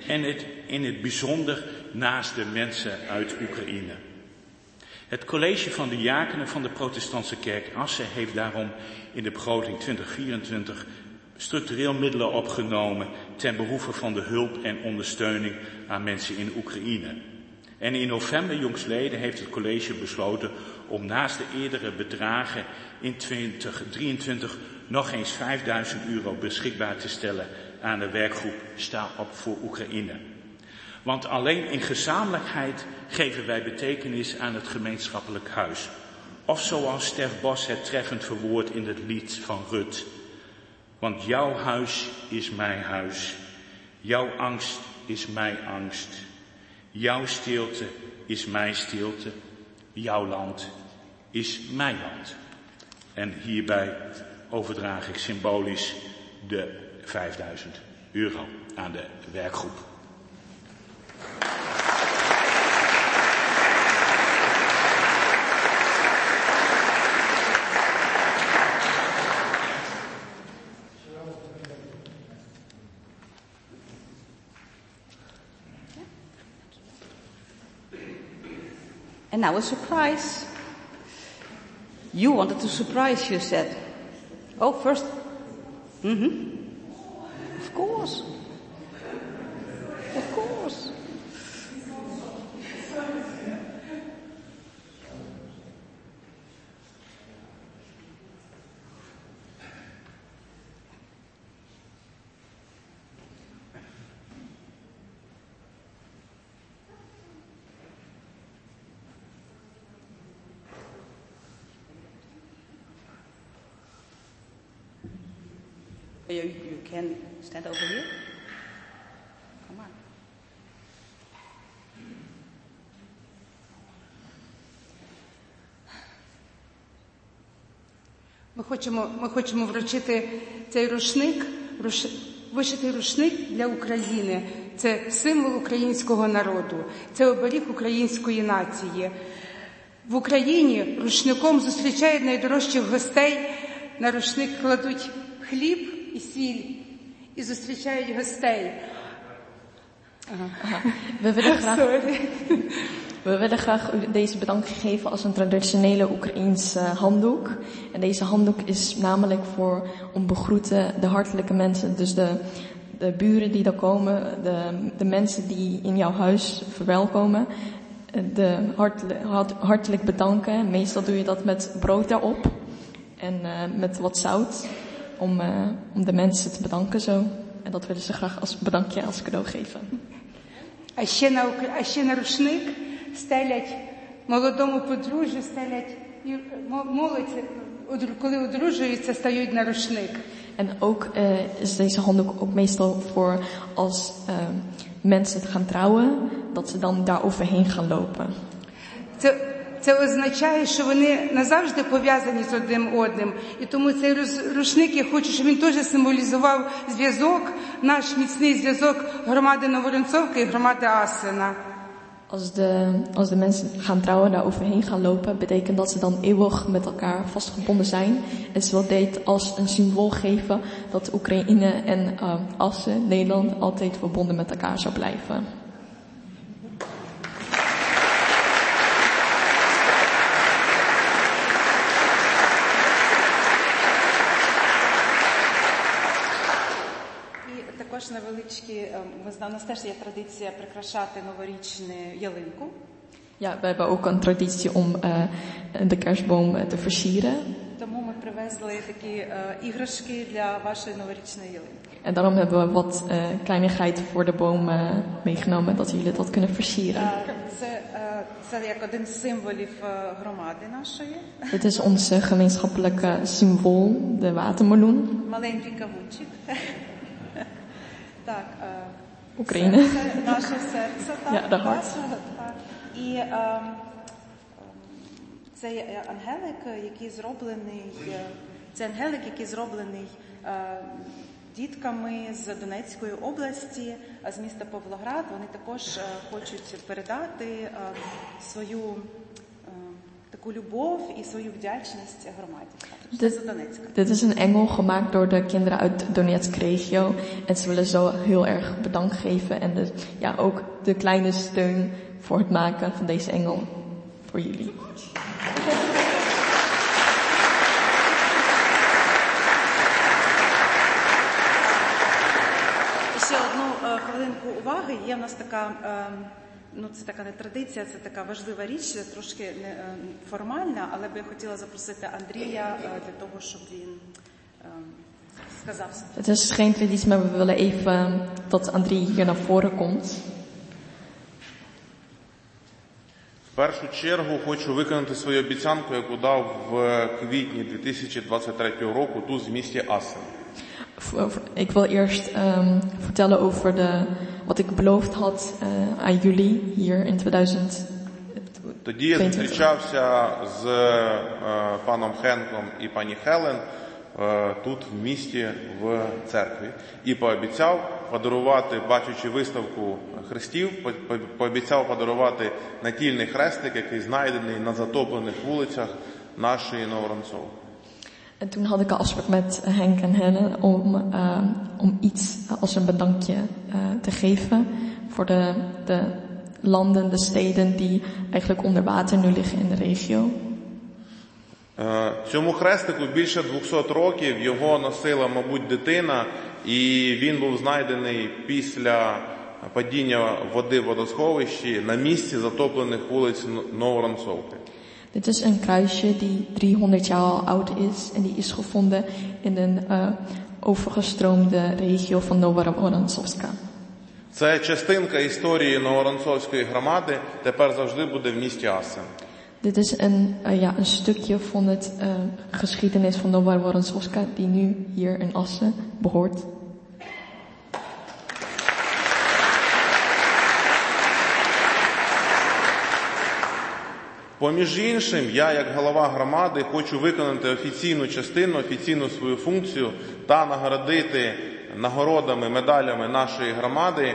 en het in het bijzonder naast de mensen uit Oekraïne. Het college van de Jakenen van de protestantse kerk Assen heeft daarom in de begroting 2024 structureel middelen opgenomen ten behoeve van de hulp en ondersteuning aan mensen in Oekraïne. En in november jongstleden heeft het college besloten om naast de eerdere bedragen in 2023 nog eens 5000 euro beschikbaar te stellen aan de werkgroep Sta op voor Oekraïne. Want alleen in gezamenlijkheid geven wij betekenis aan het gemeenschappelijk huis. Of zoals Stef Bos het treffend verwoordt in het lied van Rut. Want jouw huis is mijn huis. Jouw angst is mijn angst. Jouw stilte is mijn stilte. Jouw land is mijn land. En hierbij overdraag ik symbolisch de 5000 euro aan de werkgroep. Now a surprise. You wanted to surprise, you said. Oh, first. Mm-hmm. Of course. Can stand over here. Come on. Ми хочемо, ми хочемо вручити цей рушник, руш, вишитий рушник для України. Це символ українського народу, це оберіг української нації. В Україні рушником зустрічають найдорожчих гостей. На рушник кладуть хліб і сіль і зустрічають гостей. We willen graag, Sorry. we willen graag u deze bedankje geven als een traditionele Oekraïense handdoek. En deze handdoek is namelijk voor om begroeten de hartelijke mensen, dus de, de buren die er komen, de, de mensen die in jouw huis verwelkomen. De hartelijk, hart- hartelijk bedanken. Meestal doe je dat met brood daarop en eh, met wat zout om, eh, om de mensen te bedanken zo. En dat willen ze graag als bedankje als cadeau geven. А ще на Укра- а ще на рушник стелять молодому подружжю, стелять і мо- молодь, одру- коли одружуються, стають на рушник. En ook eh, is deze handdoek ook meestal voor als eh, mensen gaan trouwen, dat ze dan daar overheen gaan lopen. Це, це означає, що вони назавжди пов'язані з одним одним. І тому цей роз- рушник я хочу, щоб він теж символізував зв'язок, наш міцний зв'язок громади Новоронцовки і громади Асена. Als de, als de mensen gaan trouwen, daar overheen gaan lopen, betekent dat ze dan eeuwig met elkaar vastgebonden zijn. En ze wil dit als een symbool geven dat Oekraïne en eh, Assen, Nederland, altijd verbonden met elkaar zou blijven. у нас теж є традиція прикрашати новорічну ялинку. Ja, we hebben ook een traditie om eh, de kerstboom eh, te versieren. Тому ми привезли такі е, іграшки для вашої новорічної ялинки. En daarom hebben we wat eh, kleinigheid voor de boom eh, meegenomen, dat jullie dat kunnen versieren. Е, Це, е, це як один з символів е, громади нашої. Dit is ons eh, gemeenschappelijke symbool, de watermeloen. Маленький кавунчик. Так, України. Наше серце, так, yeah, the так. І um, цей ангелик, який зроблений, це ангелик, який зроблений uh, дітками з Донецької області, е, з міста Павлоград, вони також uh, хочуть передати uh, свою. таку любов і свою вдячність громаді. Це Dit- з Донецька. Dit is een engel gemaakt door de kinderen uit de Donetsk regio. En ze willen zo heel erg bedankt geven. En dus, ja, ook de kleine steun voor het maken van deze engel. Voor jullie. І Ще одну е, хвилинку уваги. Є в нас така, е, ну це така не традиція, це така важлива річ, трошки не е, формальна, але би я хотіла запросити Андрія е, для того, щоб він е, сказав. Het is geen traditie, maar we willen even dat Andrie hier naar voren komt. В першу чергу хочу виконати свою обіцянку, яку дав в квітні 2023 року тут в місті Асен. Ik wil eerst ehm, vertellen over de, wat ik beloofd had eh, aan jullie hier in 2000. Тоді я зустрічався з е, паном Хенком і пані Хелен е, тут в місті в церкві і пообіцяв подарувати, бачачи виставку хрестів, по- пообіцяв подарувати натільний хрестик, який знайдений на затоплених вулицях нашої Новоронцовки. En toen had ik een afspraak met Henk en Helen om, ehm, om iets als een bedankje eh, te geven voor de, de landen, de steden die eigenlijk onder water nu liggen in de regio. Е, Цьому хрестику більше 200 років його носила, мабуть, дитина, і він був знайдений після падіння води в водосховищі на місці затоплених вулиць Новоронцовки. Dit is een kruisje die 300 jaar al oud is en die is gevonden in een eh, overgestroomde regio van Novorossiysk. Це частинка історії Новоронцовської громади, тепер завжди буде в місті Асен. Dit is een, eh, ja, een stukje van het eh, geschiedenis van Novorossiysk die nu hier in Assen behoort. Поміж іншим, я, як голова громади, хочу виконати офіційну частину, офіційну свою функцію та нагородити нагородами, медалями нашої громади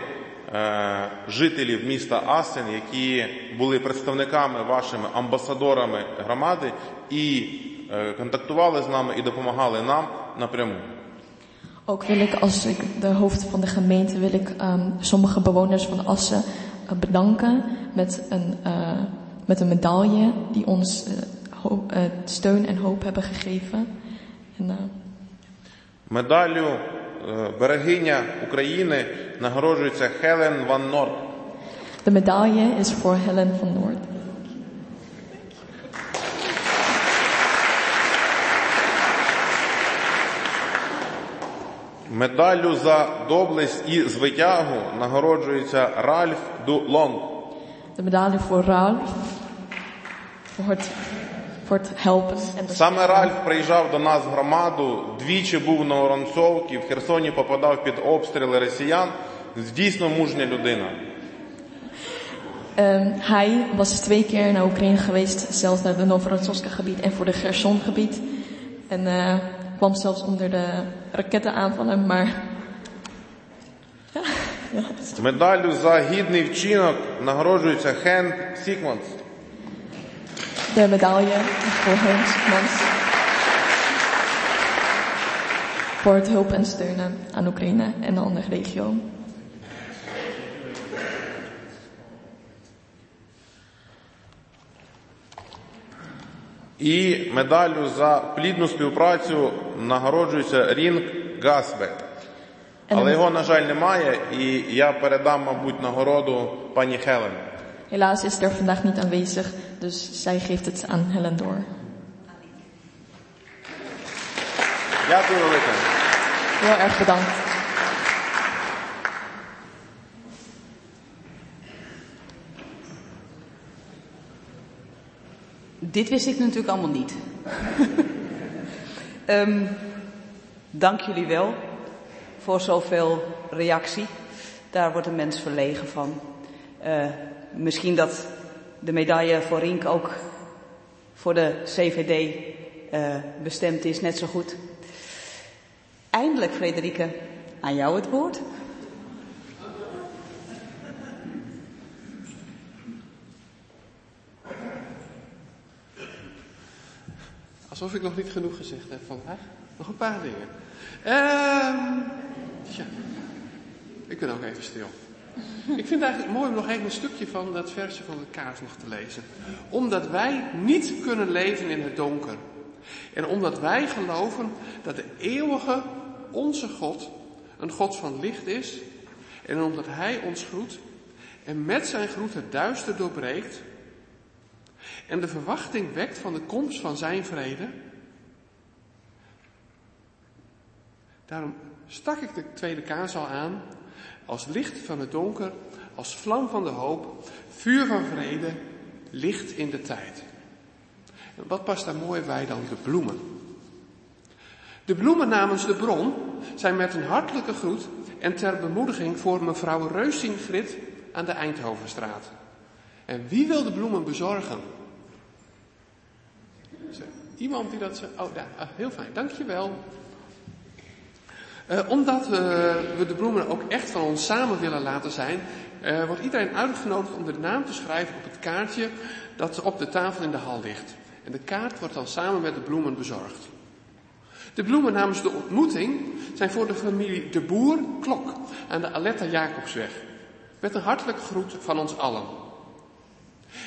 е, жителів міста Асен, які були представниками вашими амбасадорами громади і е, контактували з нами і допомагали нам напряму. Ook wil ik als ik de hoofd van de gemeente wil ik ehm, sommige bewoners van Assen eh, bedanken met een, eh, met een medaille die ons eh, ho- eh, steun en hoop hebben gegeven. En, eh, Медаллю е, берегиня України нагороджується Хелен Ван Норт. de medaille is voor Helen van Noord. Медаллю за доблесть і звитягу нагороджується Ральф Ду Лонг. De medaille voor Het helpen. En de Саме Ральф приїжджав до нас в громаду, двічі був на Воронцовці, в Херсоні попадав під обстріли росіян. Дійсно мужня людина. Ehm, hij was twee keer naar Oekraïne geweest, zelfs naar het Novorossiysk gebied en voor de Gerson gebied. En eh, kwam zelfs onder de rakettenaanvallen, maar Медаллю за гідний вчинок нагороджується Хен Сікманс. De medaille voor Mans. Voor het hulp en steunen aan Oekraïne en de andere regio. І медаллю за плідну співпрацю нагороджується Рінг Гасбе. En Але його, на жаль, немає, і я передам, мабуть, нагороду пані Хелен. Helaas is er vandaag niet aanwezig, dus zij geeft het aan Helen door. Ja, Tineke. Heel erg bedankt. Dit wist ik natuurlijk allemaal niet. Ehm, dank jullie wel voor zoveel reactie. Daar wordt een mens verlegen van. Uh, misschien dat de medaille voor Rink ook voor de CVD eh, bestemd is, net zo goed. Eindelijk, Frederike, aan jou het woord. Alsof ik nog niet genoeg gezegd heb vandaag. Nog een paar dingen. Ehm ik ben ook even stil. Ik vind het eigenlijk mooi om nog even een stukje van dat versje van de kaart nog te lezen. Omdat wij niet kunnen leven in het donker. En omdat wij geloven dat de eeuwige, onze God, een God van licht is. En omdat Hij ons groet en met zijn groet het duister doorbreekt. En de verwachting wekt van de komst van zijn vrede. Daarom stak ik de tweede kaars al aan. Als licht van het donker, als vlam van de hoop, vuur van vrede, licht in de tijd. Wat past daar mooi bij dan? De bloemen. De bloemen namens de bron zijn met een hartelijke groet en ter bemoediging voor mevrouw Reusingfrit aan de Eindhovenstraat. En wie wil de bloemen bezorgen? Iemand die dat ze. Oh, ja, ah, heel fijn, dankjewel. Eh, omdat eh, we de bloemen ook echt van ons samen willen laten zijn, eh, wordt iedereen uitgenodigd om de naam te schrijven op het kaartje dat op de tafel in de hal ligt. En de kaart wordt dan samen met de bloemen bezorgd. De bloemen namens de ontmoeting zijn voor de familie De Boer Klok aan de Aletta Jacobsweg. Met een hartelijke groet van ons allen.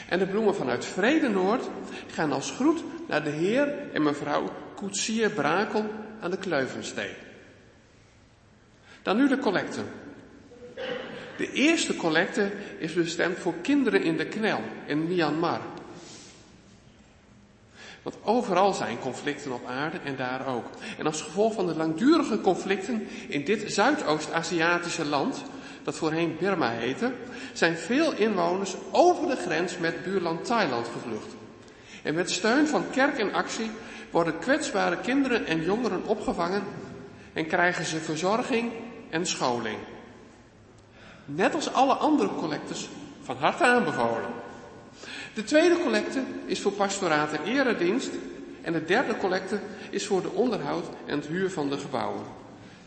En de bloemen vanuit Vrede Noord gaan als groet naar de heer en mevrouw Koetsier Brakel aan de Kleuvenstee. Dan nu de collecte. De eerste collecte is bestemd voor kinderen in de knel in Myanmar. Want overal zijn conflicten op aarde en daar ook. En als gevolg van de langdurige conflicten in dit Zuidoost-Aziatische land, dat voorheen Burma heette, zijn veel inwoners over de grens met buurland Thailand gevlucht. En met steun van kerk en actie worden kwetsbare kinderen en jongeren opgevangen en krijgen ze verzorging en scholing. Net als alle andere collectes van harte aanbevolen. De tweede collecte is voor pastoraat en eredienst. En de derde collecte is voor de onderhoud en het huur van de gebouwen.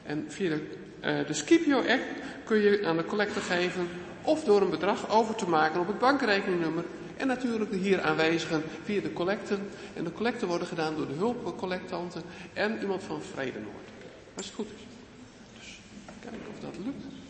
En via de, uh, de Scipio-app kun je aan de collecte geven of door een bedrag over te maken op het bankrekeningnummer. En natuurlijk de hier aanwezigen via de collecten. En de collecten worden gedaan door de hulpcollectanten en iemand van Vrede Noord. Als het goed is. Of dat lukt.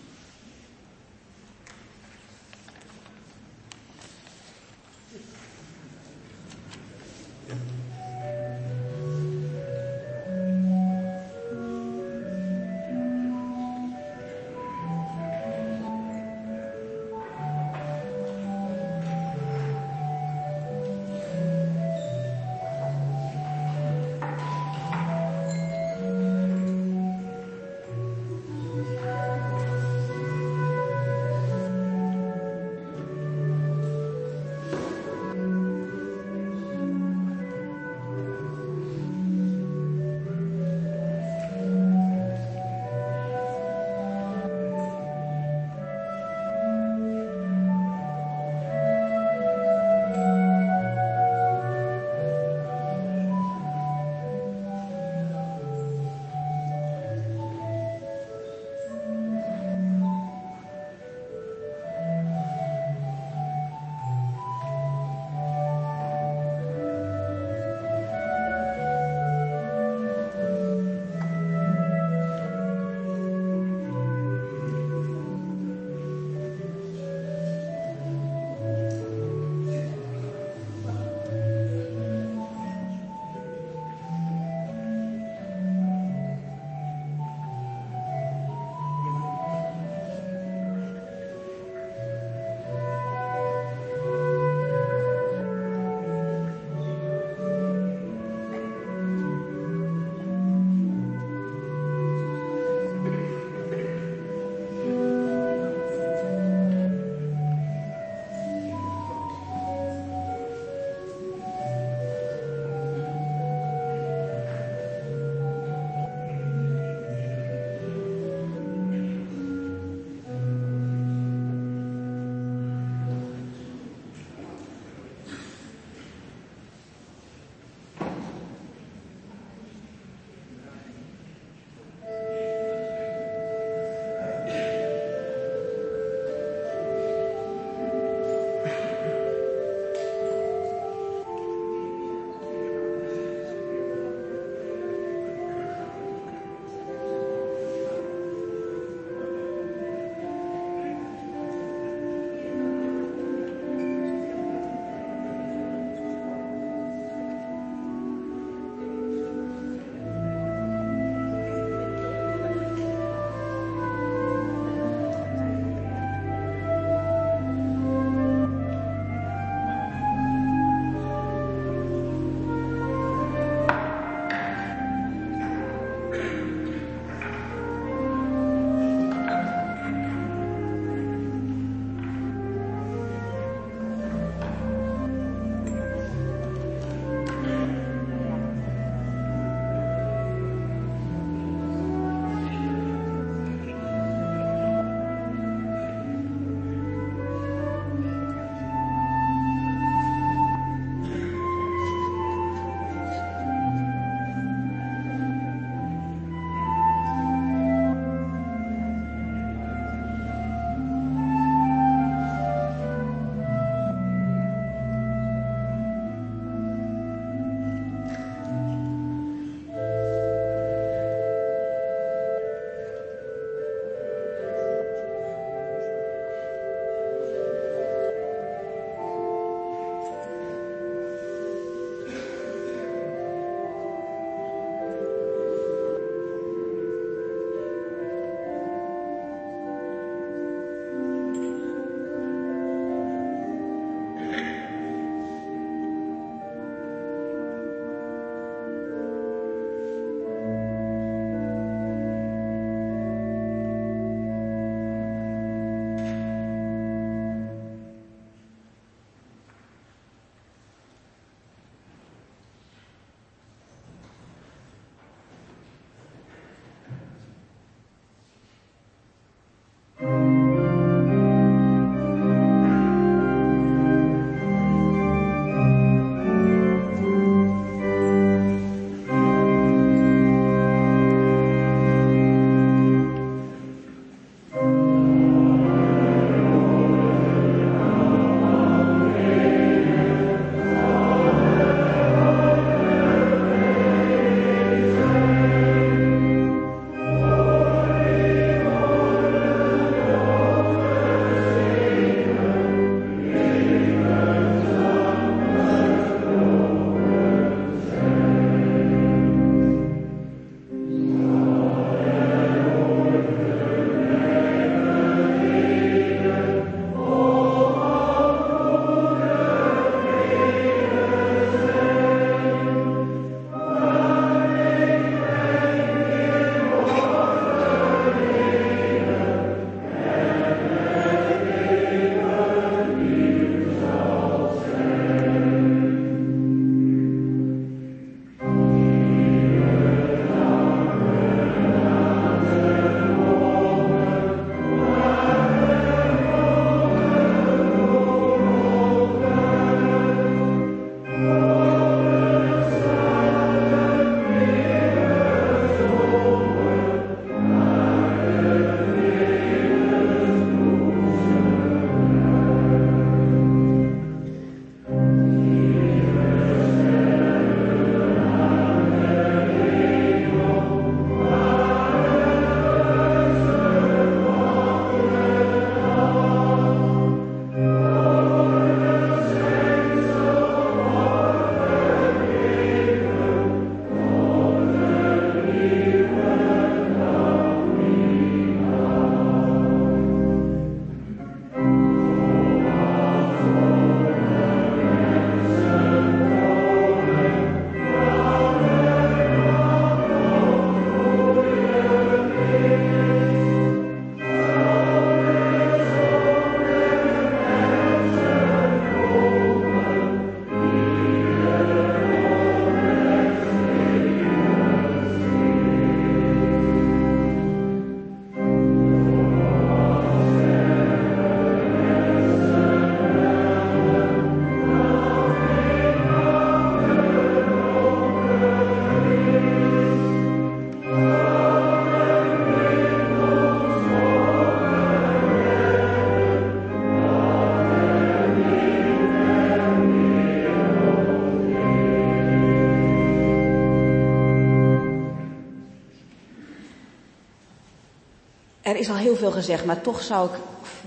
Er is al heel veel gezegd, maar toch zou ik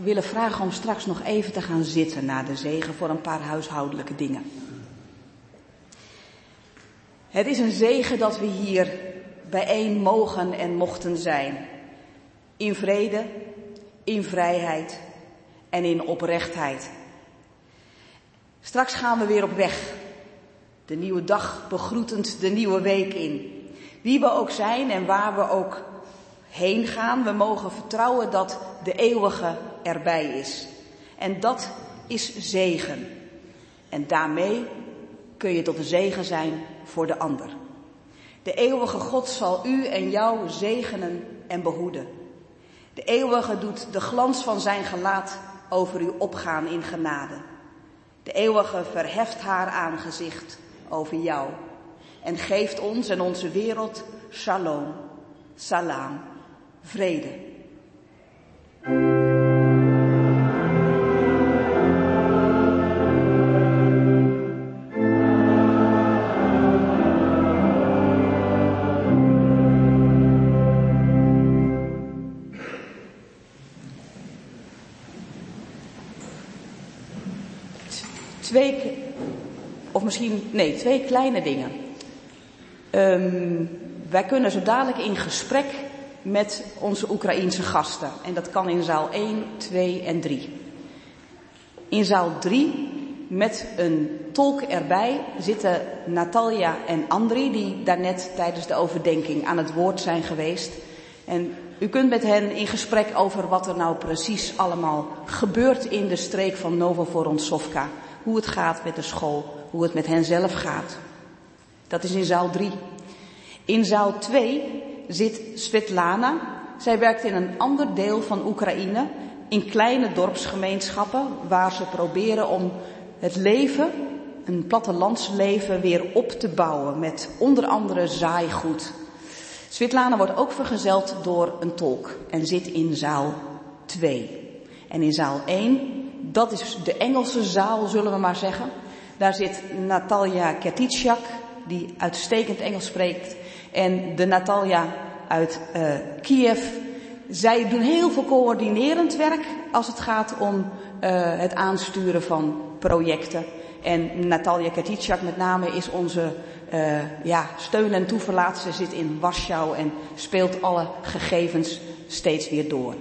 willen vragen om straks nog even te gaan zitten na de zegen voor een paar huishoudelijke dingen. Het is een zegen dat we hier bijeen mogen en mochten zijn. In vrede, in vrijheid en in oprechtheid. Straks gaan we weer op weg. De nieuwe dag begroetend de nieuwe week in. Wie we ook zijn en waar we ook heen gaan. We mogen vertrouwen dat de eeuwige erbij is. En dat is zegen. En daarmee kun je tot een zegen zijn voor de ander. De eeuwige God zal u en jou zegenen en behoeden. De eeuwige doet de glans van zijn gelaat over u opgaan in genade. De eeuwige verheft haar aangezicht over jou en geeft ons en onze wereld shalom, salam vrede. Twee, of misschien, nee, twee kleine dingen. Um, wij kunnen zo dadelijk in gesprek met onze Oekraïense gasten. En dat kan in zaal 1, 2 en 3. In zaal 3, met een tolk erbij, zitten Natalia en Andri, die daarnet tijdens de overdenking aan het woord zijn geweest. En u kunt met hen in gesprek over wat er nou precies allemaal gebeurt in de streek van Novovoronsovka. Hoe het gaat met de school, hoe het met hen zelf gaat. Dat is in zaal 3. In zaal 2 zit Svetlana Zij werkt in een ander deel van Oekraïne, in kleine dorpsgemeenschappen, waar ze proberen om het leven, een plattelandsleven, weer op te bouwen met onder andere zaaigoed. Svetlana wordt ook vergezeld door een tolk en zit in zaal 2. En in zaal 1, dat is de Engelse zaal, zullen we maar zeggen. Daar zit Natalia Kertitschak, die uitstekend Engels spreekt. En de Natalia uit uh, Kiev. Zij doen heel veel coördinerend werk als het gaat om uh, het aansturen van projecten. En Natalia Kertitschak met name is onze uh, ja, steun en toeverlaat. Ze zit in Warschau en speelt alle gegevens steeds weer door.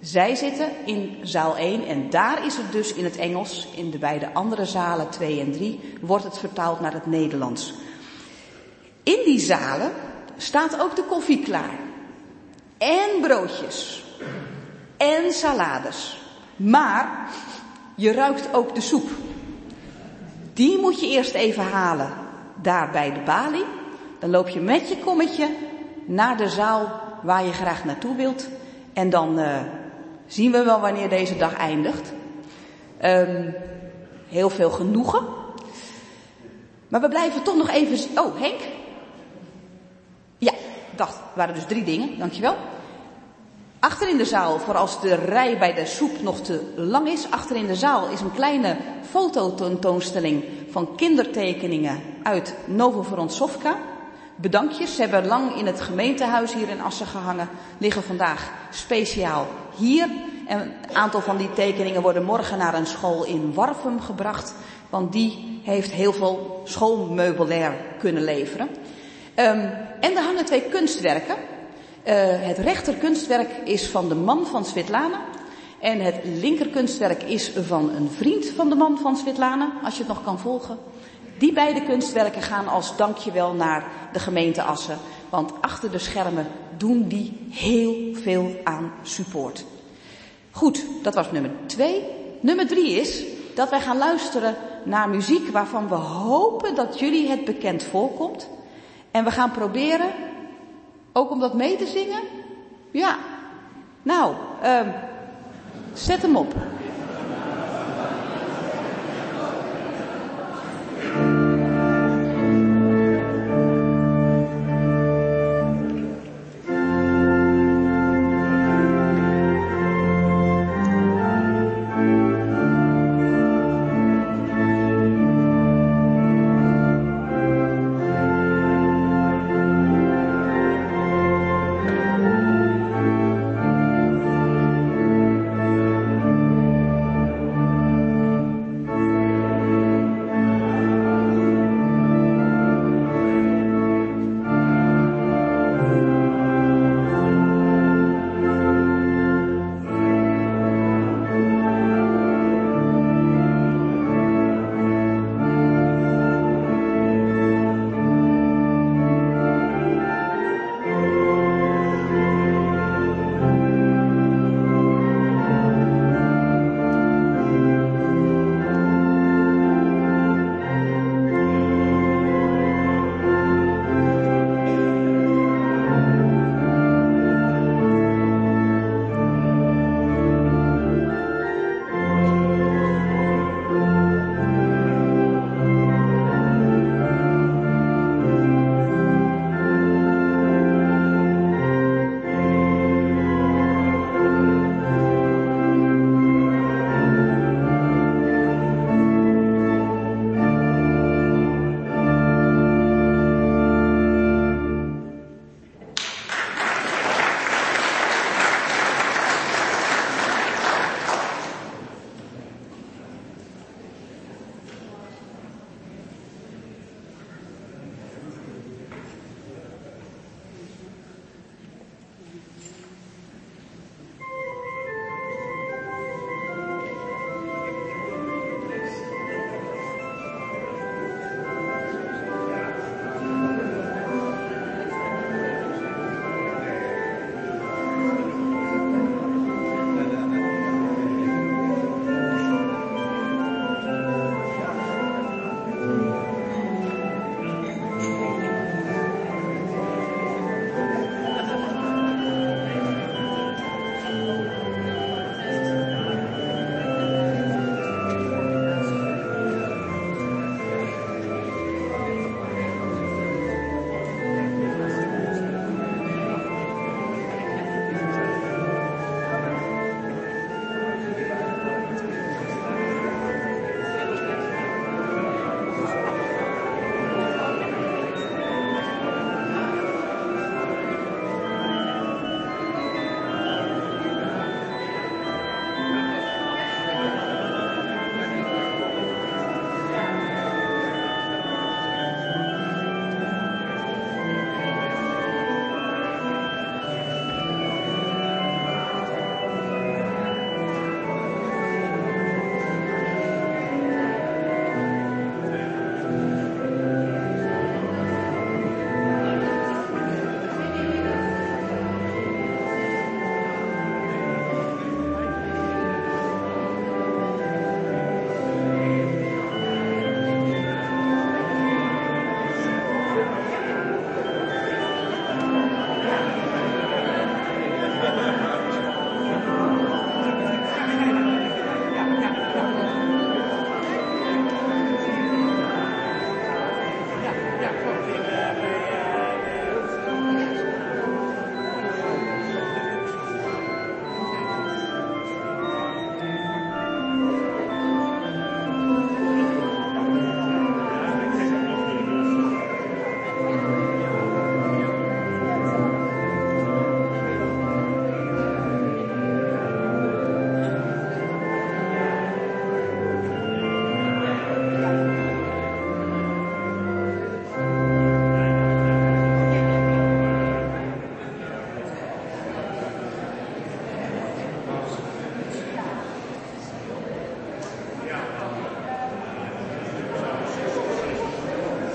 Zij zitten in zaal 1 en daar is het dus in het Engels. In de beide andere zalen 2 en 3 wordt het vertaald naar het Nederlands. In die zalen staat ook de koffie klaar. En broodjes. En salades. Maar je ruikt ook de soep. Die moet je eerst even halen daar bij de balie. Dan loop je met je kommetje naar de zaal waar je graag naartoe wilt. En dan uh, zien we wel wanneer deze dag eindigt. Um, heel veel genoegen. Maar we blijven toch nog even. Oh, Henk? Dacht, waren dus drie dingen, dankjewel. Achter in de zaal, voor als de rij bij de soep nog te lang is, achter in de zaal is een kleine fototentoonstelling van kindertekeningen uit Novovorontsovka. Bedankjes, ze hebben lang in het gemeentehuis hier in Assen gehangen, liggen vandaag speciaal hier. En een aantal van die tekeningen worden morgen naar een school in Warfum gebracht, want die heeft heel veel schoolmeubilair kunnen leveren. Um, en er hangen twee kunstwerken. Uh, het rechterkunstwerk is van de man van Svetlana. En het linkerkunstwerk is van een vriend van de man van Svetlana, als je het nog kan volgen. Die beide kunstwerken gaan als dankjewel naar de gemeente Assen. Want achter de schermen doen die heel veel aan support. Goed, dat was nummer twee. Nummer drie is dat wij gaan luisteren naar muziek waarvan we hopen dat jullie het bekend voorkomt. En we gaan proberen ook om dat mee te zingen. Ja. Nou, um, zet hem op.